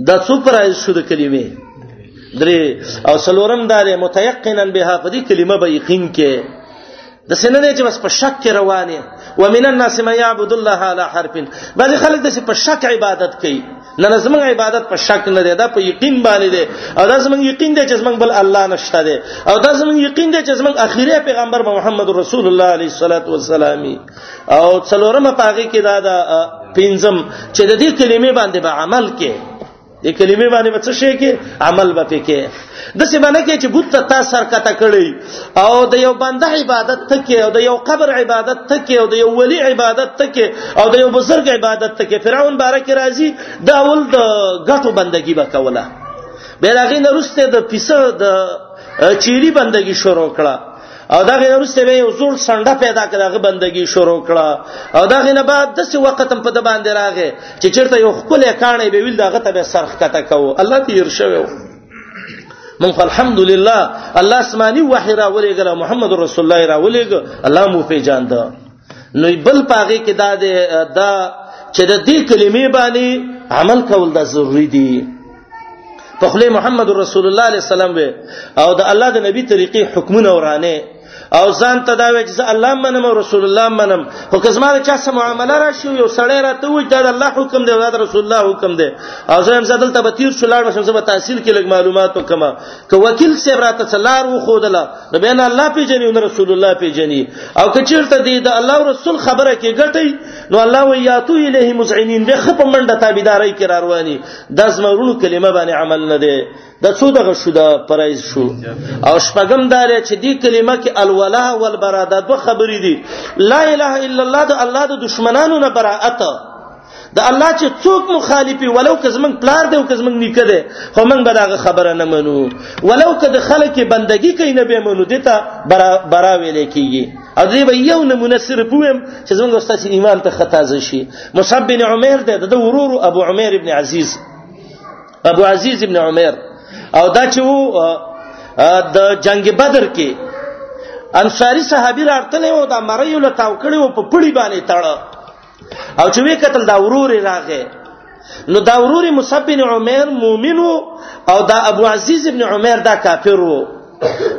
دا څو پرایز شو د کلمې درې او سلورم دار متيقنا بها په دې کلمه به یقین کې د سینې نه چې بس په شک کې روانه و من الناس من يعبد الله على حرف بعض خلک د په شک عبادت کوي نه لازم عبادت په شک نه دی دا په یقین باندې دی او دا زمونږ یقین دی چې زمونږ بل الله نشته دی او دا زمونږ یقین دی چې زمونږ اخیری پیغمبر محمد رسول الله علیه الصلاۃ والسلام او څلورمه پاغي کې دا دا پنځم چې د دې کلمې باندې به عمل کې د کلمې باندې به څه شي کې عمل به پکې د څه باندې کې چې بت ته سر کته کړی او د یو بنده عبادت ته کې او د یو قبر عبادت ته کې او د یو ولی عبادت ته کې او د یو بزرګ عبادت ته کې فرعون بارک راضي دا ول د غټو بندگی وکوله بیرغې نه رسته د پیسه د چيري بندگی شروع کړه او دا غي ورسته به حضور سنده پیدا کړه بندگی شروع کړه او دا غي نه بعد د څه وخت په د باندې راغې چې چیرته یو خپل کانه به ویل دغه ته به سرخ کته کو الله ته ير شوو مونږ الحمدلله الله اسماني وحي را ولېګل محمد رسول الله را ولېګ الله مو پیجان ده نو بل پاغه کې دا دا چې د دې کلمې باندې عمل کول دا ضروری دي په خله محمد رسول الله علیه السلام وي او د الله د نبی طریقې حکمونه ورانه او ځان ته دا وې چې الله منم او رسول الله منم خو کزما د چا سره معاملې راشي یو سړی راته وې دا الله حکم دی او دا رسول الله حکم دی او زه هم زدل ته به تیر شو لاړ شم زه به تحصیل کې لګ معلومات وکم که وکیل سره راته څلار و خودله نو بین الله پیژني او رسول الله پیژني او که چیرته دی د الله او رسول خبره کې ګټي نو الله ویاتو الیه مزعنین به خپ منډه تابعداري کې رواني د زمرونو کلمه باندې عمل نه دی د څو دغه شو د پرایز شو او شپږم دار چې دی کلمه کې الولا والبرا د دوه خبرې دي لا اله الا الله د الله د دشمنانو نه براءت د الله چې څوک مخالفي ولو که زمنګ پلار دی او که زمنګ نیکه دی خو موږ به داغه خبره نه منو ولو که د خلک بندگی کوي نه به منو دته برا برا ویل کیږي او دې به یو نمونه سره پویم چې زموږ استاد ایمان ته خطا شي مصعب بن عمر ده د ورور ابو عمر ابن عزیز ابو عزیز ابن عمر او دا چې وو د جنگ بدر کې انصاری صحابي راټلې وو دا مریو له تاو کړي وو په پړی باندې تړه او چې وی قتل دا ورور راغې نو دا ورور مصعب بن عمر مؤمن او دا ابو عزیز بن عمر دا کافر وو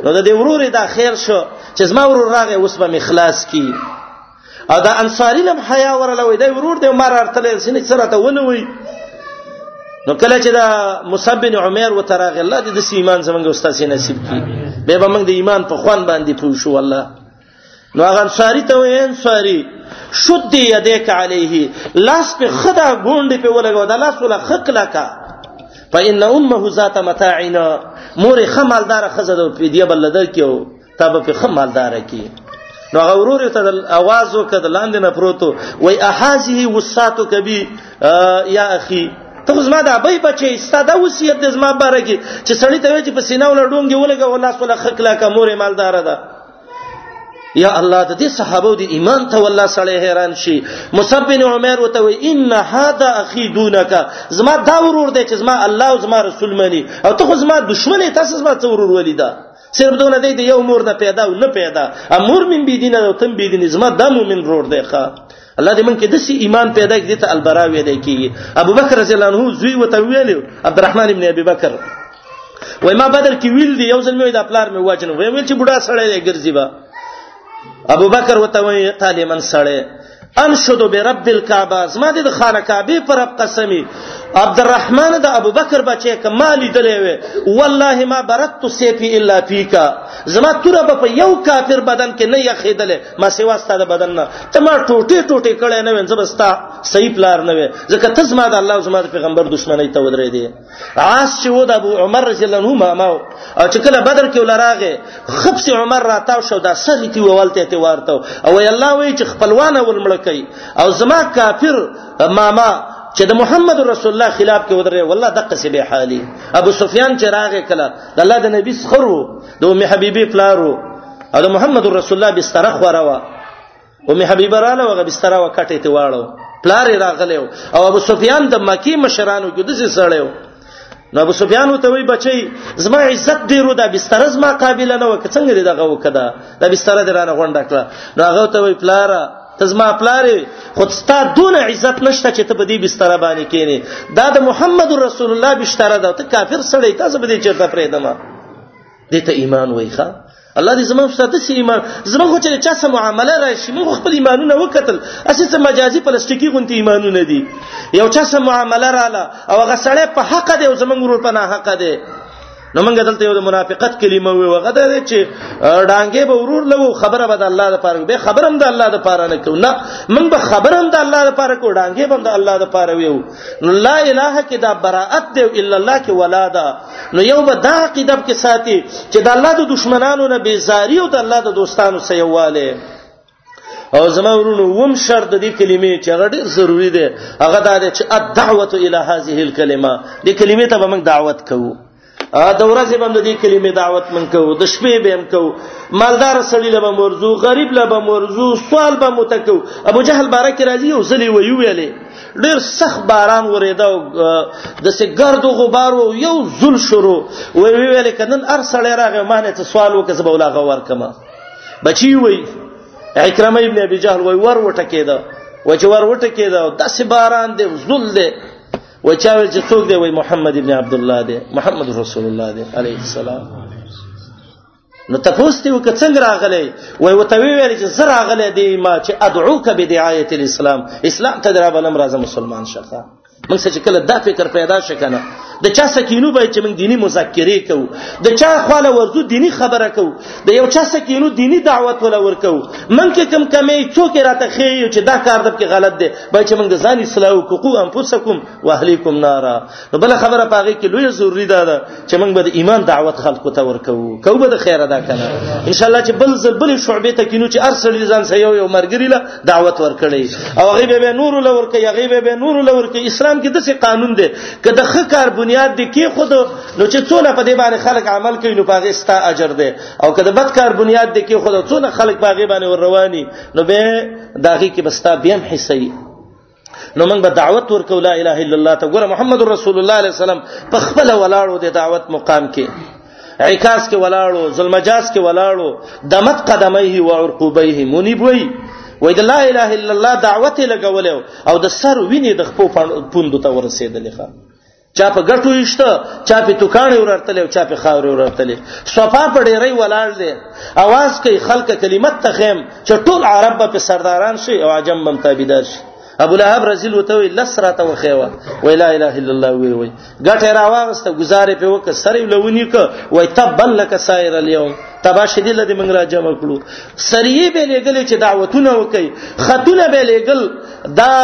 نو دا دی ورور دا خیر شو چې زما ورور راغې اوس به مخلاص کی او دا انصاری لم حیا ورلوي دا ورور دی مار ارتل سینې سره ته ونوي نو کله چې دا مصعب بن عمر وتراغ الله دې د ایمان زمونږ استاد نصیب کړي به به موږ د ایمان په خوان باندې پوه شو الله نو هغه انصاری ته وې انصاری شد یدیک علیه لاس په خدا ګوند په ولګو دا لاس ولا خکلا کا فإن امه ذات متاعنا مور خمالدار خزه د پیډیا بل در کیو تب په خمالدار کی نو هغه ورور ته د आवाज وکړ د لاندې نه پروتو وای احازه وساتو کبي یا اخي ته زما د ابي بچي ستاده وصیت د زما بارګي چې سړی ته وای چې په سینه ول ډونګي ولګه ولا سول خکلا کا مور مالدار ده یا الله د دې صحابه د ایمان ته والله سړی حیران شي مصعب بن عمر وته وی ان هذا اخي دونک زما دا ورور دی چې زما الله او زما رسول مني او ته خو زما دشمن تاسو زما څو ورور ولیدا صرف دونه دی یو مور نه پیدا او نه پیدا امور من بی دینه او تم بی دینه زما د مؤمن رور دی ښا الله دې مونږ کې دسی ایمان پیدا کړي ته البراوی دی کی ابو بکر رضی الله عنه زوی وته ویلو عبدالرحمن ابن ابي بکر وای ما بدر کې ویل دی یو ځل مې دا پلار مې واجن وای ویل چې بډا سړی دی ګرځي با ابو بکر وته وای تعالی من سړی انشد برب الكعبه زما د خانه کعبه پر قسمی عبد الرحمن د ابو بکر بچی کمالی دلې وي والله ما برت سیفی الا فیکا زما تربه په یو کافر بدن کې نه یخیدل ما سیوا ستاده بدن نه ته ما ټوټه ټوټه کړي نه وې زبستا صحیح پلار نه وې ځکه ته زما د الله زما د پیغمبر دښمنۍ ته ودرې دي عاص چې و د ابو عمر رضی الله عنه ماما او چې کله بدر کې ولراغه خبس عمر راتاو شو دا سغی تی وولته ته ورته او الله وی چې خپلوان ول مړکې او زما کافر ماما چې د محمد رسول الله خلاف کې ودرې والله دقه سی به حالي ابو سفیان چې راغه کله د الله د نبی سخرو د ام حبیبه پلارو او د محمد رسول الله بستر خوروا ام حبیبه رااله وغه بستر او کټه ته واړو پلار راغلی او ابو سفیان د مکی مشرانو کې د څه سړیو نو ابو سفیان ته وی بچي زما عزت ډیرو دا بستر زما قابل نه وک څنګه دې دغه وکړه دا بستر درانه غونډه کړه نو هغه ته وی پلاره ته زما پلارې خود ستا دون عزت نشته چې ته په دې بستر باندې کینې دا د محمد رسول الله بستر ده ته کافر سړی تاسو به دې چرته پرې دمه دې ته ایمان وایي ښا الله دې زموږ سره داسې ایمان زموږ چې چا سره معامله راشي موږ خپل ایمانونه وکتل اسې څه مجازي پلاستیکي غونتی ایمانونه دي یو چا سره معامله رااله او هغه سړی په حق دی او زموږ ورور په نه حق دی نو موږ دلته یو منافقت کلمه وی وغه ده چې ډانګې به ورور لو خبره به د الله د پاره به خبرم د الله د پاره نه کو نه موږ به خبرم د الله د پاره کو ډانګې به د الله د پاره ویو نو لا اله کې دا براءت دی الا الله کې ولا ده نو یو به دا عقیده کې ساتي چې د الله د دشمنانو نه بیزاری او د الله د دوستانو سره یواله او زما ورونو وم شرط د دې کلمې چې هغه ډېر ضروری دی هغه دا دی چې الدعوه الی هذه الکلمه دې کلمې ته به موږ دعوت کوو د ورځې باندې د دې کلمې دعوت من کو د شپې به هم کو مالدار سړی له مرزو غریب له مرزو سوال به متکو ابو جهل بارک راضی او زلی وی ویلې ډیر سخت باران وریدا او د سګرد غبار او یو زل شروع وی ویلې کنن ار سړی راغی مانه ته سوال وکړه به ولا غوار کما بچی وی اکرمه ابن ابي جهل وی ور وټکیدا و چې ور وټکیدا داسې باران دی زل دی و چا ویل چې څوک دی وای محمد ابن عبد الله دی محمد رسول الله دی عليه السلام نو تاسو ته وک څنګه راغلی وای وته ویل چې زه راغلی دی ما چې ادعوک بدعایت الاسلام اسلام ته درا بلم راځه مسلمان شخه من څه چې کله دا فکر پیدا شکنه د چا سکینو به چې موږ دینی مذاکره کوو د چا خاله ورزو دینی خبره کوو د یو چا سکینو دینی دعوت ولا ورکو من کې کم کمې څوک راته خې چې دا کار د کې غلط دی باید چې موږ د ځان اصلاح وکړو انفسکم واهلیکم نارا نو بل خبره پاږي کې لوی ضروری ده چې موږ به د ایمان دعوت خلکو ته ورکو کو به د خیر ادا کنه ان شاء الله چې بل ځل بل شعبې ته کینو چې ارسل ځان سه یو یو مرګری له دعوت ورکړي او غیب به نور له ورکړي غیب به نور له ورکړي اسلام کې دسه قانون دی که د ښه کار بنیاد دی کې خود نو چې څونه په دې باندې خلک عمل کوي نو پاږي ستا اجر دی او که د بد کار بنیاد دی کې خود څونه خلک پاږي باندې ور رواني نو به داغي کې بستا بیم حصہ نو موږ به دعوت ورکو لا اله الا الله ته ګوره محمد رسول الله علیه السلام په خپل ولاړو د دعوت مقام کې عکاس کې ولاړو ظلمجاز کې ولاړو دمت قدمه او عرقوبه منیب وی وای د لا اله الا الله دعوت لګول او د سر ویني د خپل پوند ته ورسېدلې ښه چا په ګټو یشته چا په توکانې ورتلې او چا په خاورې ورتلې صفا په ډېرې ولاړ دي اواز کوي خلک کلمت تخیم چې ټول عرب په سرداران شي او عجم بم تابعدار شي ابو لهب رزل وته وی لسرته وخیوه وی لا اله الا الله وی وی ګټه راوغسته گزارې په وک سره لونی ک وی تبن لك سائر اليوم تبا شدی لدی من را جمع کړو سریه به لګل چې دعوتونه وکي خطونه به لګل دا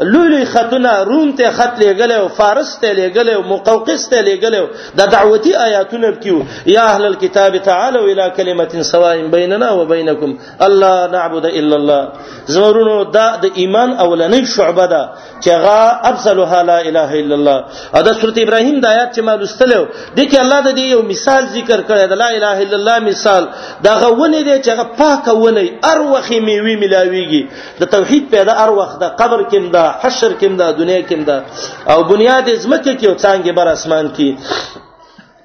لوی لوی خطونه روم ته خط لېګل او فارس ته لېګل او مقوقس ته لېګل د دعوتی آیاتونه کیو یا اهل الكتاب تعالوا الى كلمه سواء بيننا وبينكم الله نعبد الا الله زمرونو دا د ایمان اولنۍ شعبه ده چې غا افضلها لا اله الا الله او د سورته ابراهیم د آیات چې ما لوستلو د کې الله د یو مثال ذکر کړی د لا اله الا الله مثال دا غوونه دی چې هغه پاکه ونه ار وخی میوي ملاویږي د توحید پیدا ار وخت د قبر کې دا حشر کې دا دنیا کې دا او بنیاد زمکه کې او څنګه بر اسمان کې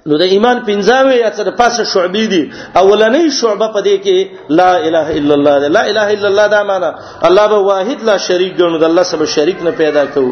نو د ایمان پنځاوي یا څه پاسه شعبې دي اولنې شعبه پدې کې لا اله الا الله لا اله الا الله دا معنا الله به واحد لا شریک ګڼو د الله سره شریک نه پیدا کوو